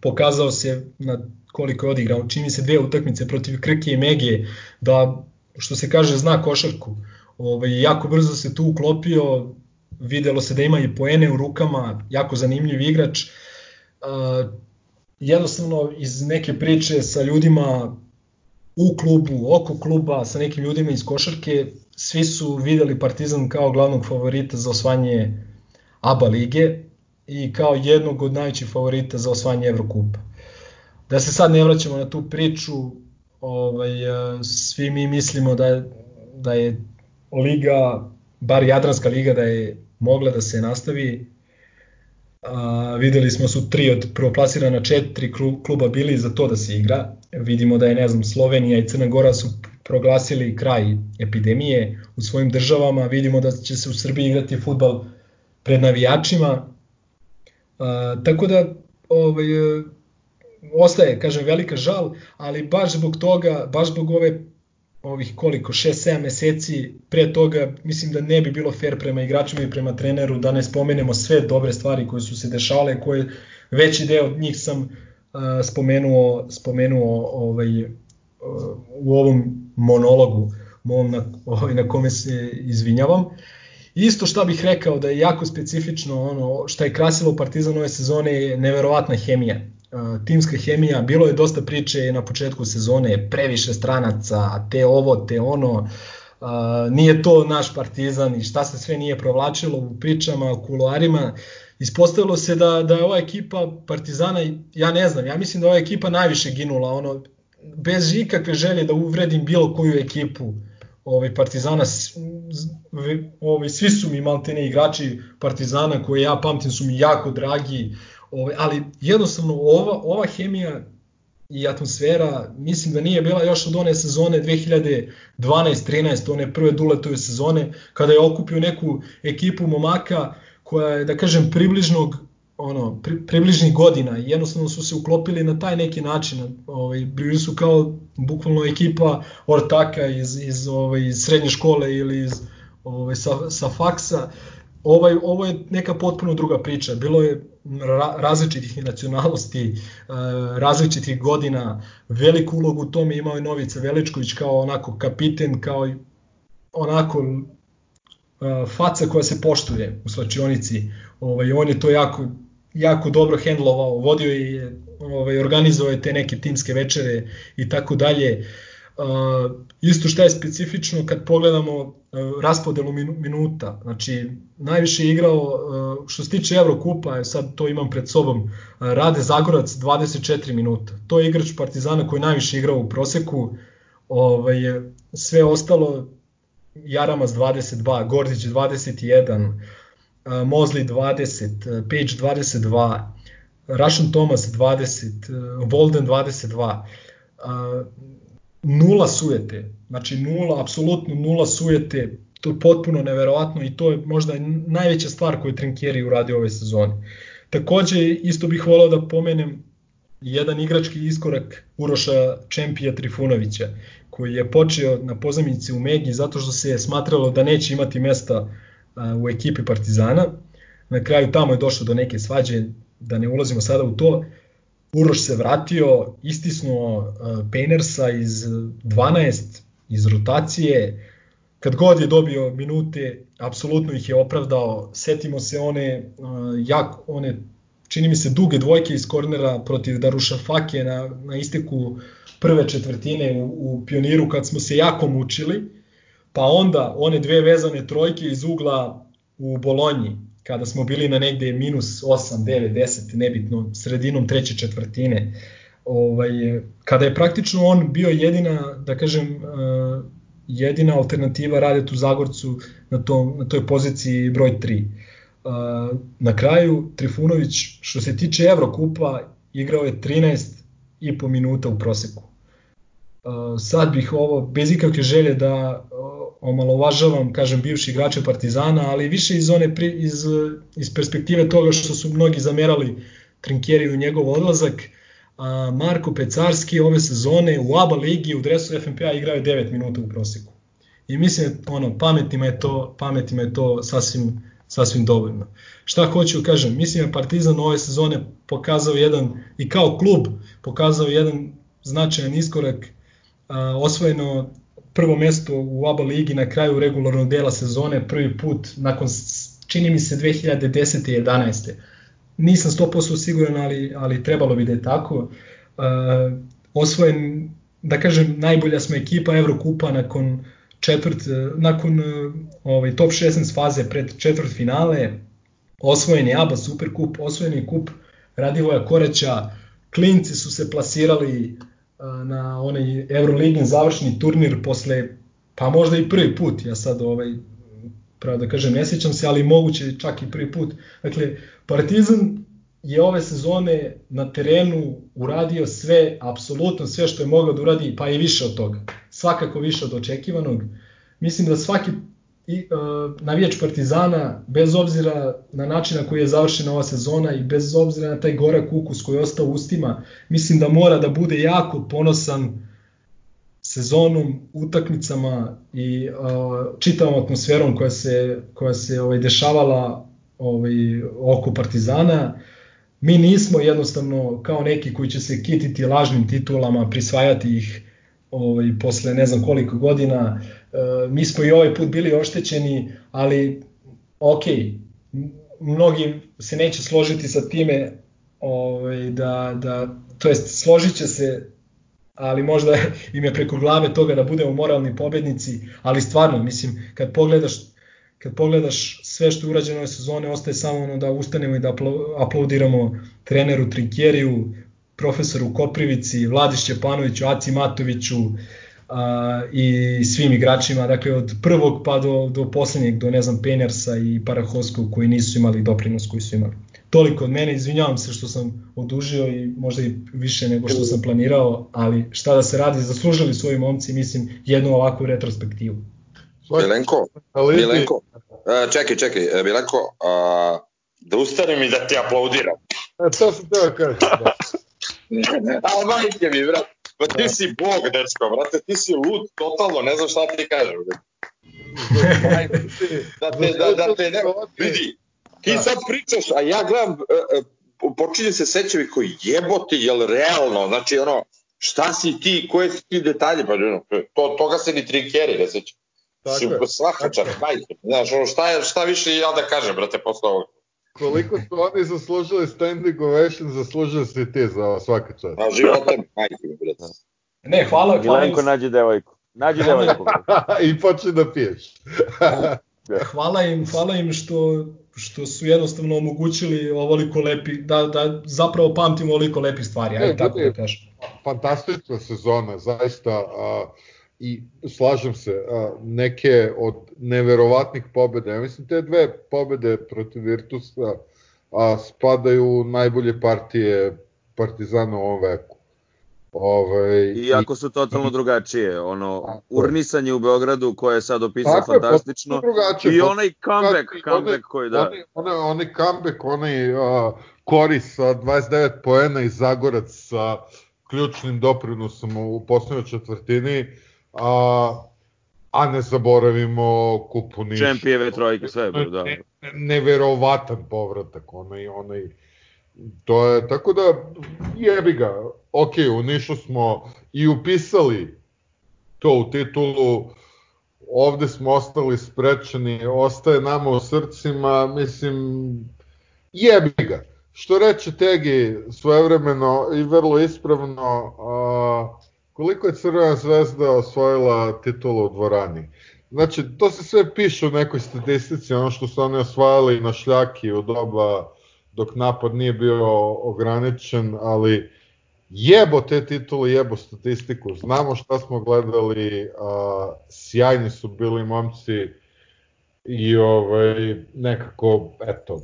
pokazao se na koliko je odigrao, čini se dve utakmice protiv Krke i Mege, da što se kaže zna košarku. Ovaj, jako brzo se tu uklopio, videlo se da ima i poene u rukama, jako zanimljiv igrač. Uh, jednostavno iz neke priče sa ljudima u klubu, oko kluba, sa nekim ljudima iz košarke, svi su videli Partizan kao glavnog favorita za osvajanje ABA lige i kao jednog od najvećih favorita za osvajanje Evrokupa. Da se sad ne vraćamo na tu priču, ovaj, svi mi mislimo da da je liga, bar Jadranska liga, da je mogla da se nastavi. A, videli smo su tri od prvoplasirana četiri kluba bili za to da se igra. Vidimo da je, ne znam, Slovenija i Crna Gora su proglasili kraj epidemije u svojim državama, vidimo da će se u Srbiji igrati futbal pred navijačima, a, tako da ovaj, ostaje, kažem, velika žal, ali baš zbog toga, baš zbog ove ovih koliko, 6-7 meseci pre toga, mislim da ne bi bilo fair prema igračima i prema treneru da ne spomenemo sve dobre stvari koje su se dešavale, koje veći deo od njih sam spomenuo, spomenuo ovaj, u ovom monologu mom na, ovaj, na kome se izvinjavam. Isto što bih rekao da je jako specifično ono što je krasilo Partizan ove sezone je neverovatna hemija. Timska hemija, bilo je dosta priče na početku sezone, previše stranaca, te ovo, te ono, nije to naš Partizan i šta se sve nije provlačilo u pričama, u kuloarima. Ispostavilo se da, da je ova ekipa Partizana, ja ne znam, ja mislim da je ova ekipa najviše ginula, ono, bez ikakve želje da uvredim bilo koju ekipu ovaj, Partizana, ovaj, svi su mi maltene igrači Partizana koje ja pamtim su mi jako dragi, ovaj, ali jednostavno ova, ova hemija i atmosfera, mislim da nije bila još od one sezone 2012-13, one prve duletove sezone, kada je okupio neku ekipu momaka koja je, da kažem, približnog ono, pri, približnih godina i jednostavno su se uklopili na taj neki način. Ovaj, bili su kao bukvalno ekipa ortaka iz, iz, ovaj, iz srednje škole ili iz, ovaj, sa, sa faksa ovaj, ovo je neka potpuno druga priča. Bilo je ra različitih nacionalnosti, uh, različitih godina, veliku ulogu u tome imao je Novica Veličković kao onako kapiten, kao i onako uh, faca koja se poštuje u slačionici. Ovaj, on je to jako, jako dobro hendlovao, vodio je, ovaj, organizovao je te neke timske večere i tako dalje. Uh, isto što je specifično kad pogledamo uh, raspodelu minu, minuta, znači najviše je igrao uh, što se tiče Evrokupa, sad to imam pred sobom, Rade Zagorac 24 minuta. To je igrač Partizana koji najviše igrao u proseku. Ovaj sve ostalo Jaramas 22, Gordić 21, uh, Mozli 20, uh, Page 22, Russian Thomas 20, uh, Volden 22. Nula sujete, znači nula, apsolutno nula sujete, to je potpuno neverovatno i to je možda najveća stvar koju Trinkieri uradio ove sezone. Takođe, isto bih volao da pomenem jedan igrački iskorak Uroša Čempija Trifunovića, koji je počeo na pozamici u Megi zato što se je smatralo da neće imati mesta u ekipi Partizana. Na kraju tamo je došlo do neke svađe, da ne ulazimo sada u to. Uroš se vratio, istisnuo uh, Pejnersa iz 12, iz rotacije, kad god je dobio minute, apsolutno ih je opravdao. Setimo se one, uh, jak, one čini mi se duge dvojke iz kornera protiv Daruša Fake na, na isteku prve četvrtine u, u pioniru kad smo se jako mučili, pa onda one dve vezane trojke iz ugla u Bolonji, kada smo bili na negde minus 8, 9, 10, nebitno, sredinom treće četvrtine, ovaj, kada je praktično on bio jedina, da kažem, uh, jedina alternativa Radetu Zagorcu na, tom, na toj poziciji broj 3. Uh, na kraju Trifunović, što se tiče Evrokupa, igrao je 13 i po minuta u proseku. Uh, sad bih ovo, bez ikakve želje da omalovažavam, kažem, bivši igrače Partizana, ali više iz, one, iz, iz perspektive toga što su mnogi zamerali Trinkjeri u njegov odlazak. A Marko Pecarski ove sezone u ABA ligi u dresu FNP-a igrao je 9 minuta u proseku. I mislim, ono, pametima je to, pametima je to sasvim, sasvim dovoljno. Šta hoću da kažem, mislim da Partizan ove sezone pokazao jedan, i kao klub, pokazao jedan značajan iskorak, a, osvojeno prvo mesto u ABA ligi na kraju regularnog dela sezone, prvi put nakon, čini mi se, 2010. i 11. Nisam 100% siguran, ali, ali trebalo bi da je tako. Uh, osvojen, da kažem, najbolja smo ekipa Evrokupa nakon četvrt, nakon ovaj, top 16 faze pred četvrt finale, osvojen je ABA Superkup, osvojen je kup Radivoja Koreća, klinci su se plasirali na onaj Euroligin završni turnir posle, pa možda i prvi put, ja sad ovaj, pravo da kažem, ne sjećam se, ali moguće čak i prvi put. Dakle, Partizan je ove sezone na terenu uradio sve, apsolutno sve što je mogao da uradi, pa i više od toga. Svakako više od očekivanog. Mislim da svaki i, uh, navijač Partizana, bez obzira na način na koji je završena ova sezona i bez obzira na taj gorak ukus koji je ostao u ustima, mislim da mora da bude jako ponosan sezonom, utakmicama i uh, čitavom atmosferom koja se, koja se ovaj, dešavala ovaj, oko Partizana. Mi nismo jednostavno kao neki koji će se kititi lažnim titulama, prisvajati ih ovaj, posle ne znam koliko godina. E, mi smo i ovaj put bili oštećeni, ali ok, mnogi se neće složiti sa time ovaj, da, da, to jest složit će se ali možda im je preko glave toga da budemo moralni pobednici, ali stvarno, mislim, kad pogledaš, kad pogledaš sve što je urađeno ove sezone, ostaje samo ono da ustanemo i da aplaudiramo treneru Trinkjeriju, profesoru Koprivici, Vladiš Čepanoviću, Aci Matoviću a, i svim igračima, dakle od prvog pa do, do poslednjeg, do ne znam Penersa i Parahoskog koji nisu imali doprinos koji su imali. Toliko od mene, izvinjavam se što sam odužio i možda i više nego što sam planirao, ali šta da se radi, zaslužili svoji momci, mislim, jednu ovakvu retrospektivu. Milenko, Milenko, e, čekaj, čekaj, Milenko, a, da ustanem i da ti aplaudiram. E, to sam teo kažem. Da. A majke mi, brat. Pa ti si bog, dečko, brate, ti si lud, totalno, ne znam šta ti kažem. da te, da, da te ne, vidi, ti Da. sad pričaš, a ja gledam, e, e, počinje se sećam i koji jebote, jel realno, znači ono, šta si ti, koje si ti detalje, pa ono, to, toga se ni trinkeri ne seća. Tako je. svakačar, majke. Znaš, ono, šta, je, šta više ja da kažem, brate, posle ovoga. Koliko su oni zaslužili standing ovation, zaslužili si ti za svaka čast. Na živote, majke, mi, brate. Ne, hvala, hvala, Milenko nađe devojku. Nađi devojku. I počne da piješ. hvala im, hvala im što, što su jednostavno omogućili ovoliko lepi, da, da zapravo pamtimo ovoliko lepih stvari, ajde tako da kažem. fantastična sezona, zaista. A, I slažem se, a, neke od neverovatnih pobeda, ja mislim te dve pobede protiv Virtusa a, spadaju u najbolje partije Partizana u ovom veku. Ove, Iako su totalno drugačije. Ono, je. urnisanje u Beogradu koje je sad opisao Tako je, fantastično. drugačije, I onaj comeback, comeback koji da... Onaj, onaj, onaj comeback, onaj uh, Koris sa 29 poena i Zagorac sa ključnim doprinosom u poslednjoj četvrtini, a, a ne zaboravimo kupu Niša. Čempijeve trojke, sve je bilo, da. Ne, ne, neverovatan povratak, onaj, onaj, to je, tako da, jebi ga, ok, u Nišu smo i upisali to u titulu, ovde smo ostali sprečeni, ostaje nama u srcima, mislim, jebi ga. Što reče Tegi svojevremeno i vrlo ispravno, a, koliko je Crvena zvezda osvojila titulu u dvorani? Znači, to se sve piše u nekoj statistici, ono što su oni osvajali na šljaki u doba dok napad nije bio ograničen, ali jebo te titule, jebo statistiku. Znamo šta smo gledali, a, sjajni su bili momci i ovaj, nekako, eto,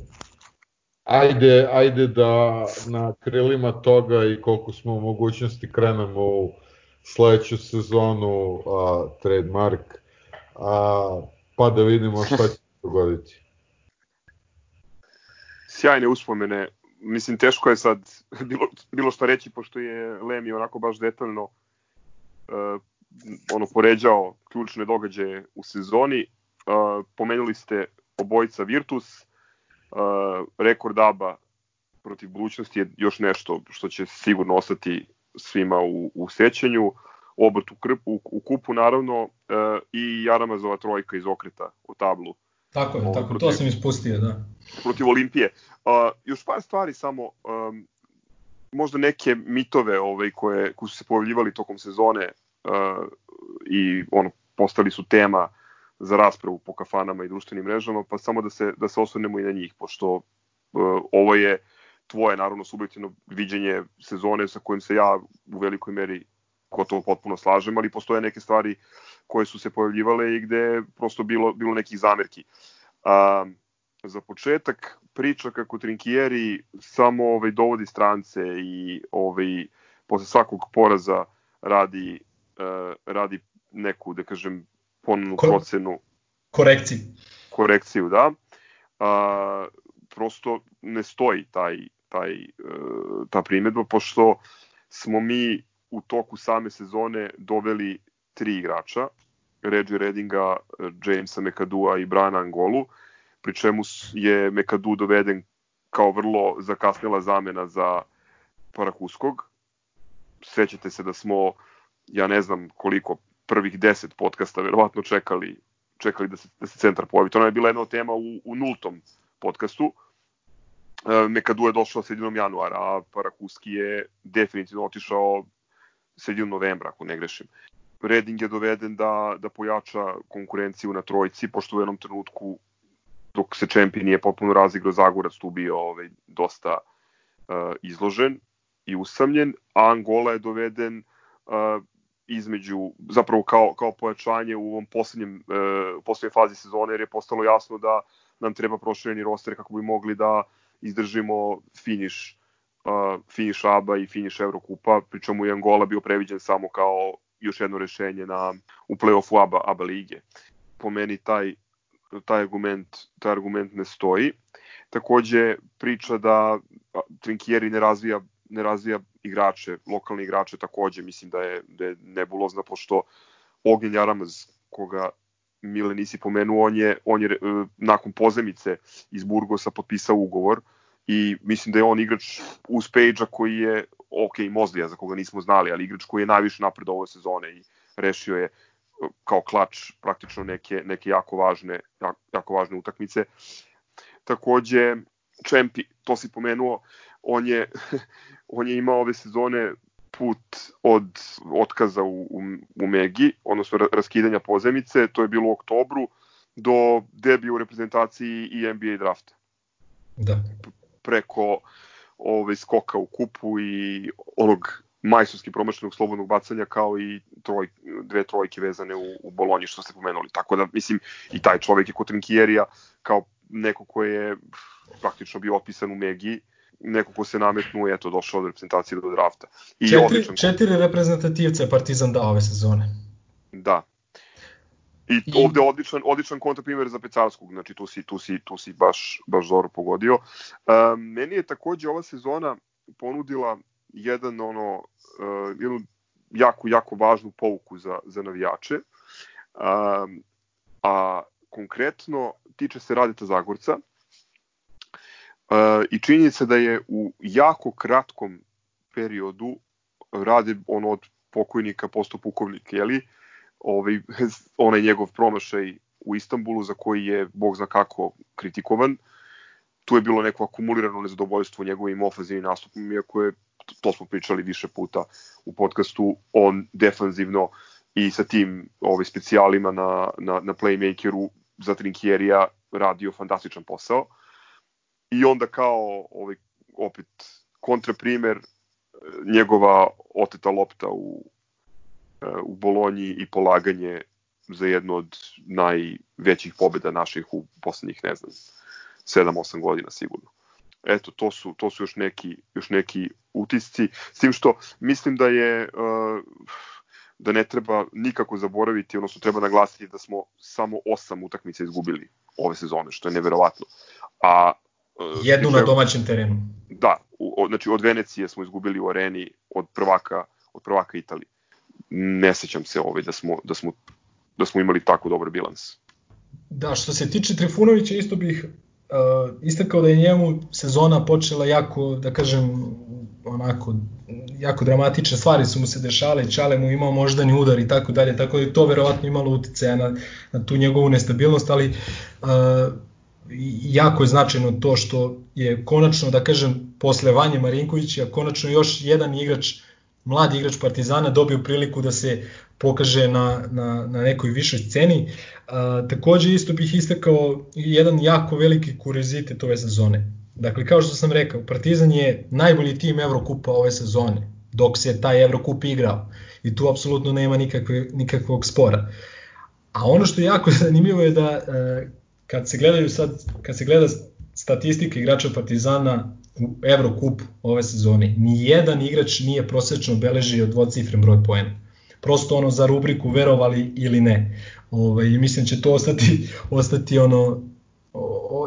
ajde, ajde da na krilima toga i koliko smo u mogućnosti krenemo u sledeću sezonu a, trademark, a, pa da vidimo šta će se dogoditi. sjajne uspomene. Mislim, teško je sad bilo, bilo šta reći, pošto je Lemi onako baš detaljno uh, ono poređao ključne događaje u sezoni. Uh, pomenuli ste obojica Virtus, uh, rekord ABA protiv budućnosti je još nešto što će sigurno ostati svima u, u sećanju. Obrt u, krp, u, u kupu naravno uh, i Jaramazova trojka iz okreta u tablu Tako je, Ovo tako, to protiv- sam ispustio, da. protiv Olimpije. Uh, još par stvari samo, um, možda neke mitove ovaj, koje, koje su se pojavljivali tokom sezone uh, i ono, postali su tema za raspravu po kafanama i društvenim mrežama, pa samo da se, da se osvrnemo i na njih, pošto uh, ovo je tvoje, naravno, subjektivno viđenje sezone sa kojim se ja u velikoj meri gotovo potpuno slažem, ali postoje neke stvari koje su se pojavljivale i gde je prosto bilo, bilo nekih zamerki. Um, za početak priča kako Trinkieri samo ovaj dovodi strance i ovaj posle svakog poraza radi uh, radi neku da kažem ponovnu Ko- procenu Korekciji. korekciju da a, prosto ne stoji taj taj e, ta primetba pošto smo mi u toku same sezone doveli tri igrača Reggie Redinga, Jamesa Mekadua i Brana Angolu pri čemu je Mekadu doveden kao vrlo zakasnela zamena za Parakuskog. Sećate se da smo, ja ne znam koliko, prvih 10 podcasta verovatno čekali čekali da se, da se centar pojavi. To nam je bila jedna od tema u, u nultom podcastu. Mekadu je došao sredinom januara, a Parakuski je definitivno otišao sredinom novembra, ako ne grešim. Reding je doveden da, da pojača konkurenciju na trojci, pošto u jednom trenutku dok se Čempi nije potpuno razigrao, Zagorac tu bio ovaj, dosta uh, izložen i usamljen, a Angola je doveden uh, između, zapravo kao, kao pojačanje u ovom poslednjem, uh, poslednjoj fazi sezone, jer je postalo jasno da nam treba prošireni roster kako bi mogli da izdržimo finiš uh, finiš ABA i finiš Evrokupa, pričemu je Angola bio previđen samo kao još jedno rešenje na, u play-offu ABA, ABA lige. Po meni taj taj argument, taj argument ne stoji. Takođe priča da Trinkieri ne razvija ne razvija igrače, lokalne igrače takođe mislim da je, da je nebulozna pošto Ognjen Jaramaz koga Mile nisi pomenuo, on je, on je uh, nakon pozemice iz Burgosa potpisao ugovor i mislim da je on igrač uz Page-a koji je, ok, Mozlija za koga nismo znali, ali igrač koji je najviše napred ove sezone i rešio je uh, kao klač praktično neke, neke jako važne, jako, jako važne utakmice. Takođe, Čempi, to si pomenuo, on je, on je imao ove sezone put od otkaza u, u, u Megi, odnosno raskidanja pozemice, to je bilo u oktobru, do debija u reprezentaciji i NBA drafta. Da. Preko ovaj, skoka u kupu i onog majstorski promašenog slobodnog bacanja kao i troj, dve trojke vezane u, u Bolonji što ste pomenuli. Tako da, mislim, i taj čovek je kod Trinkierija kao neko ko je praktično bio opisan u Megi, neko ko se nametnuo i eto došao od reprezentacije do drafta. I četiri, odličan... četiri reprezentativce Partizan dao ove sezone. Da. I, ovde odličan, odličan kontraprimer za Pecarskog, znači tu si, tu si, tu si baš, baš zoro pogodio. Um, meni je takođe ova sezona ponudila jedan ono, uh, jednu jako, jako važnu pouku za, za navijače. Um, a konkretno tiče se Radeta Zagorca, i činjenica da je u jako kratkom periodu radi ono od pokojnika posto pukovnik, jeli? Ovaj, onaj njegov promašaj u Istanbulu za koji je, bog zna kako, kritikovan. Tu je bilo neko akumulirano nezadovoljstvo njegovim ofazivnim nastupom, iako je, to smo pričali više puta u podcastu, on defanzivno i sa tim ovaj, specijalima na, na, na playmakeru za Trinkjerija radio fantastičan posao. I onda kao ovaj, opet kontraprimer njegova oteta lopta u, u Bolonji i polaganje za jednu od najvećih pobeda naših u poslednjih, ne znam, 7-8 godina sigurno. Eto, to su, to su još neki, još neki utisci, s tim što mislim da je da ne treba nikako zaboraviti, odnosno treba naglasiti da smo samo 8 utakmica izgubili ove sezone, što je neverovatno. A Uh, Jednu na domaćem terenu. Da, u, znači od Venecije smo izgubili u areni od prvaka od prvaka Italije. Ne sećam se ovaj da smo da smo da smo imali tako dobar bilans. Da, što se tiče Trifunovića isto bih uh, istakao da je njemu sezona počela jako, da kažem, onako, jako dramatične stvari su mu se dešale, Čale mu imao moždani udar i tako dalje, tako da je to verovatno imalo uticaja na, na tu njegovu nestabilnost, ali uh, jako je značajno to što je konačno, da kažem, posle Vanje Marinkovića, konačno još jedan igrač, mladi igrač Partizana dobio priliku da se pokaže na, na, na nekoj višoj sceni. A, takođe isto bih istakao jedan jako veliki kuriozitet ove sezone. Dakle, kao što sam rekao, Partizan je najbolji tim Evrokupa ove sezone, dok se taj Evrokup igrao. I tu apsolutno nema nikakve, nikakvog spora. A ono što je jako zanimljivo je da e, kad se gledaju sad, kad se gleda statistika igrača Partizana Evrokup ove sezone, ni jedan igrač nije prosečno beležio dvocifren broj poena. Prosto ono za rubriku verovali ili ne. Ovaj, mislim da će to ostati, ostati ono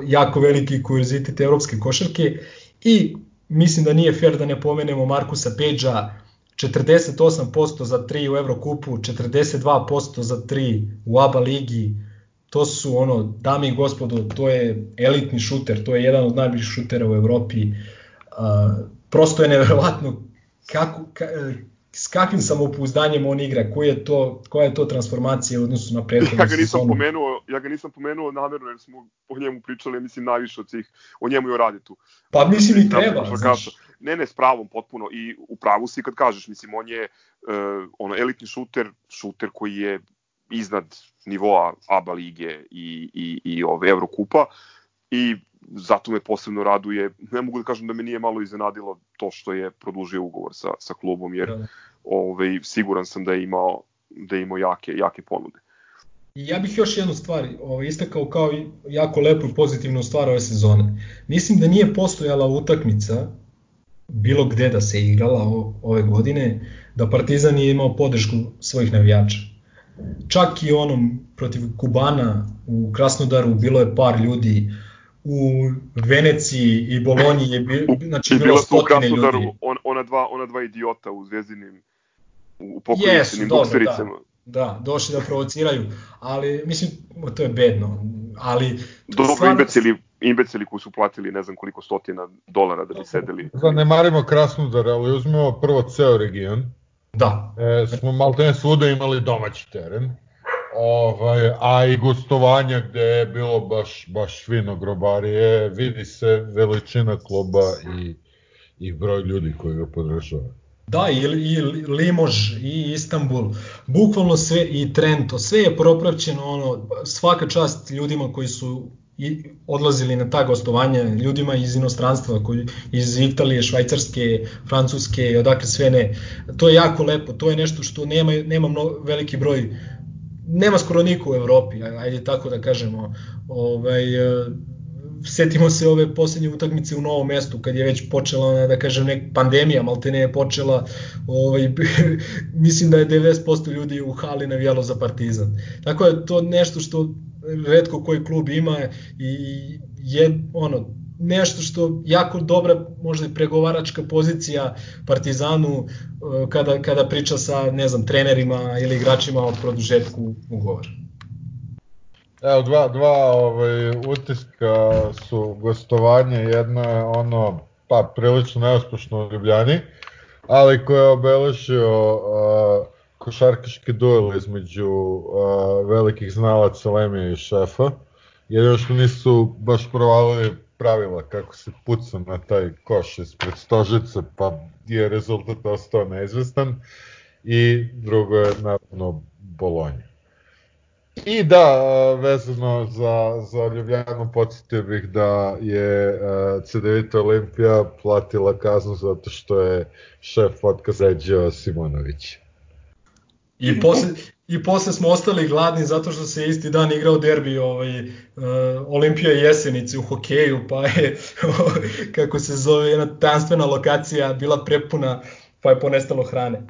jako veliki kuriozitet evropske košarke i mislim da nije fair da ne pomenemo Markusa Peđa 48% za 3 u Evrokupu, 42% za 3 u ABA ligi, to su ono, dame i gospodo, to je elitni šuter, to je jedan od najboljih šutera u Evropi. Uh, prosto je neverovatno kako, ka, s kakvim samopouzdanjem on igra, koja je to, koja je to transformacija u odnosu na prethodnu ja ga nisam sezonu. Pomenuo, ja ga nisam pomenuo namerno jer smo o njemu pričali, mislim, najviše od svih, o njemu i o Raditu. Pa mislim i treba, znaš. Ne, ne, s pravom potpuno i u pravu si kad kažeš, mislim, on je uh, ono, elitni šuter, šuter koji je iznad nivoa ABA lige i, i, i ove Evrokupa i zato me posebno raduje, ne mogu da kažem da me nije malo iznenadilo to što je produžio ugovor sa, sa klubom, jer da, da. ovaj, siguran sam da je imao, da je imao jake, jake ponude. I ja bih još jednu stvar ovaj, istakao kao jako lepu i pozitivnu stvar ove sezone. Mislim da nije postojala utakmica bilo gde da se igrala ove godine, da Partizan nije imao podršku svojih navijača čak i onom protiv Kubana u Krasnodaru bilo je par ljudi u Veneciji i Bolonji je bilo, znači I bilo stotine ljudi. On, ona, dva, ona dva idiota u zvezdinim u pokojnicim yes, boksericama. Da, došli da provociraju, ali mislim, to je bedno. Ali, Dobro, stvarno- imbecili, imbecili koji su platili ne znam koliko stotina dolara da bi sedeli. Zanemarimo Krasnodar, ali uzmemo prvo ceo region. Da, E, smo malte ne svuda imali domaći teren. Ovaj, a i gostovanja gde je bilo baš, baš fino grobarije, vidi se veličina kluba i, i broj ljudi koji ga podržava. Da, i, i Limož, i Istanbul, bukvalno sve, i Trento, sve je propraćeno, ono, svaka čast ljudima koji su i odlazili na ta gostovanja, ljudima iz inostranstva, koji, iz Italije, Švajcarske, Francuske, odakle sve ne. To je jako lepo, to je nešto što nema, nema mnogo, veliki broj, nema skoro niko u Evropi, aj- ajde tako da kažemo. Ovaj, e, setimo se ove poslednje utakmice u novom mestu kad je već počela da kažem nek pandemija maltene je počela ovaj mislim da je 90% ljudi u hali navijalo za Partizan. Tako da je to nešto što retko koji klub ima i je ono nešto što jako dobra možda i pregovaračka pozicija Partizanu eh, kada kada priča sa ne znam trenerima ili igračima o produžetku ugovora. Evo, dva, dva ovaj, utiska su gostovanje, jedno je ono, pa prilično neuspešno u Ljubljani, ali koje je obeležio uh, košarkaški duel između uh, velikih znalaca Lemija i šefa, jer još nisu baš provalili pravila kako se puca na taj koš ispred stožice, pa je rezultat ostao neizvestan. I drugo je naravno Bolonja. I da, vezano za, za Ljubljanu, podsjetio bih da je a, CDVita Olimpija platila kaznu zato što je šef podcast ređao Simonović. I posle, I posle smo ostali gladni zato što se isti dan igrao derbi ovaj, uh, Olimpija i Jesenice u hokeju, pa je, kako se zove, jedna tanstvena lokacija bila prepuna, pa je ponestalo hrane.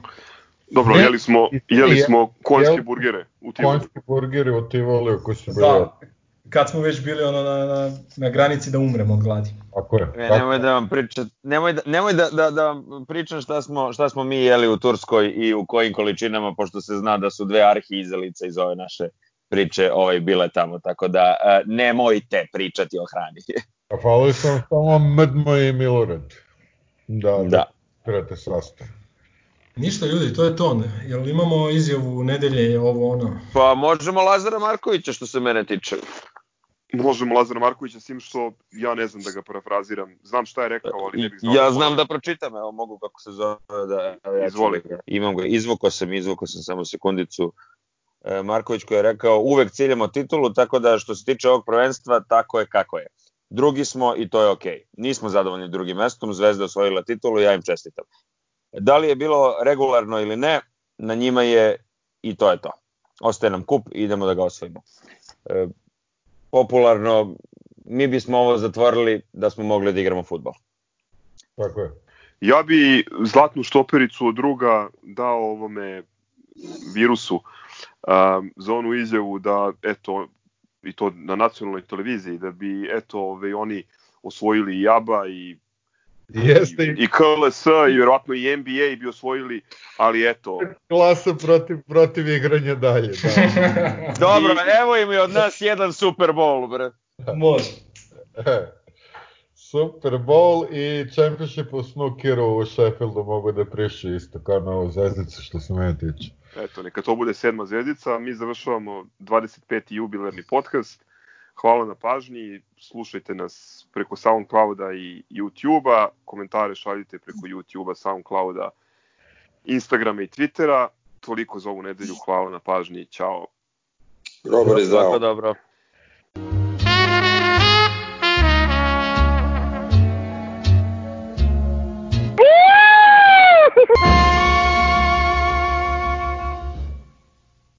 Dobro, jeli smo, jeli smo konjske burgere u Tivoli. Konjski burgeri u Tivoliju koji su bili... Da, kad smo već bili ono na, na, na granici da umremo od gladi. Tako je. E, tako. nemoj da vam pričam, nemoj da, nemoj da, da, da vam pričam šta smo, šta smo mi jeli u Turskoj i u kojim količinama, pošto se zna da su dve arhi izelice iz ove naše priče ovaj, bile tamo, tako da e, nemojte pričati o hrani. A falili sam samo Mdmo i Milorad. Da, da. Prate sastav. Ništa ljudi, to je to. ne. Jel imamo izjavu nedelje, ovo ono? Pa možemo Lazara Markovića što se mene tiče. Možemo Lazara Markovića s tim što ja ne znam da ga parafraziram. Znam šta je rekao, ali ne bih znao. Ja znam da pročitam, evo mogu kako se zove. Da, ja Izvoli. da ga- Imam ga, izvukao sam, izvukao sam samo sekundicu. E, Marković koji je rekao uvek ciljamo titulu, tako da što se tiče ovog prvenstva, tako je kako je. Drugi smo i to je okej. Nismo zadovoljni drugim mestom, Zvezda osvojila titulu ja im čestitam. Da li je bilo regularno ili ne, na njima je i to je to. Ostaje nam kup i idemo da ga osvojimo. E, popularno, mi bismo ovo zatvorili da smo mogli da igramo futbol. Tako je. Ja bi zlatnu štopericu od druga dao ovome virusu um, za onu izjavu da, eto, i to na nacionalnoj televiziji, da bi, eto, ove, oni osvojili i ABA i Jeste i, i i KLS i vjerovatno i NBA bi osvojili, ali eto, klasa protiv, protiv igranja dalje. Da. Dobro, evo im i od nas jedan Super Bowl, bre. Može. Super Bowl i Championship u snookeru u Sheffieldu mogu da prišu isto kao na ovo zvezdicu što se mene tiče. eto, neka to bude sedma zvezdica, mi završavamo 25. jubilarni podcast. Hvala na pažnji, slušajte nas preko Soundclouda i YouTube-a, komentare šaljite preko YouTube-a, Soundclouda, Instagrama i Twittera. Toliko za ovu nedelju, hvala na pažnji, čao. Dobro, je zdravo. Dobro. Woo!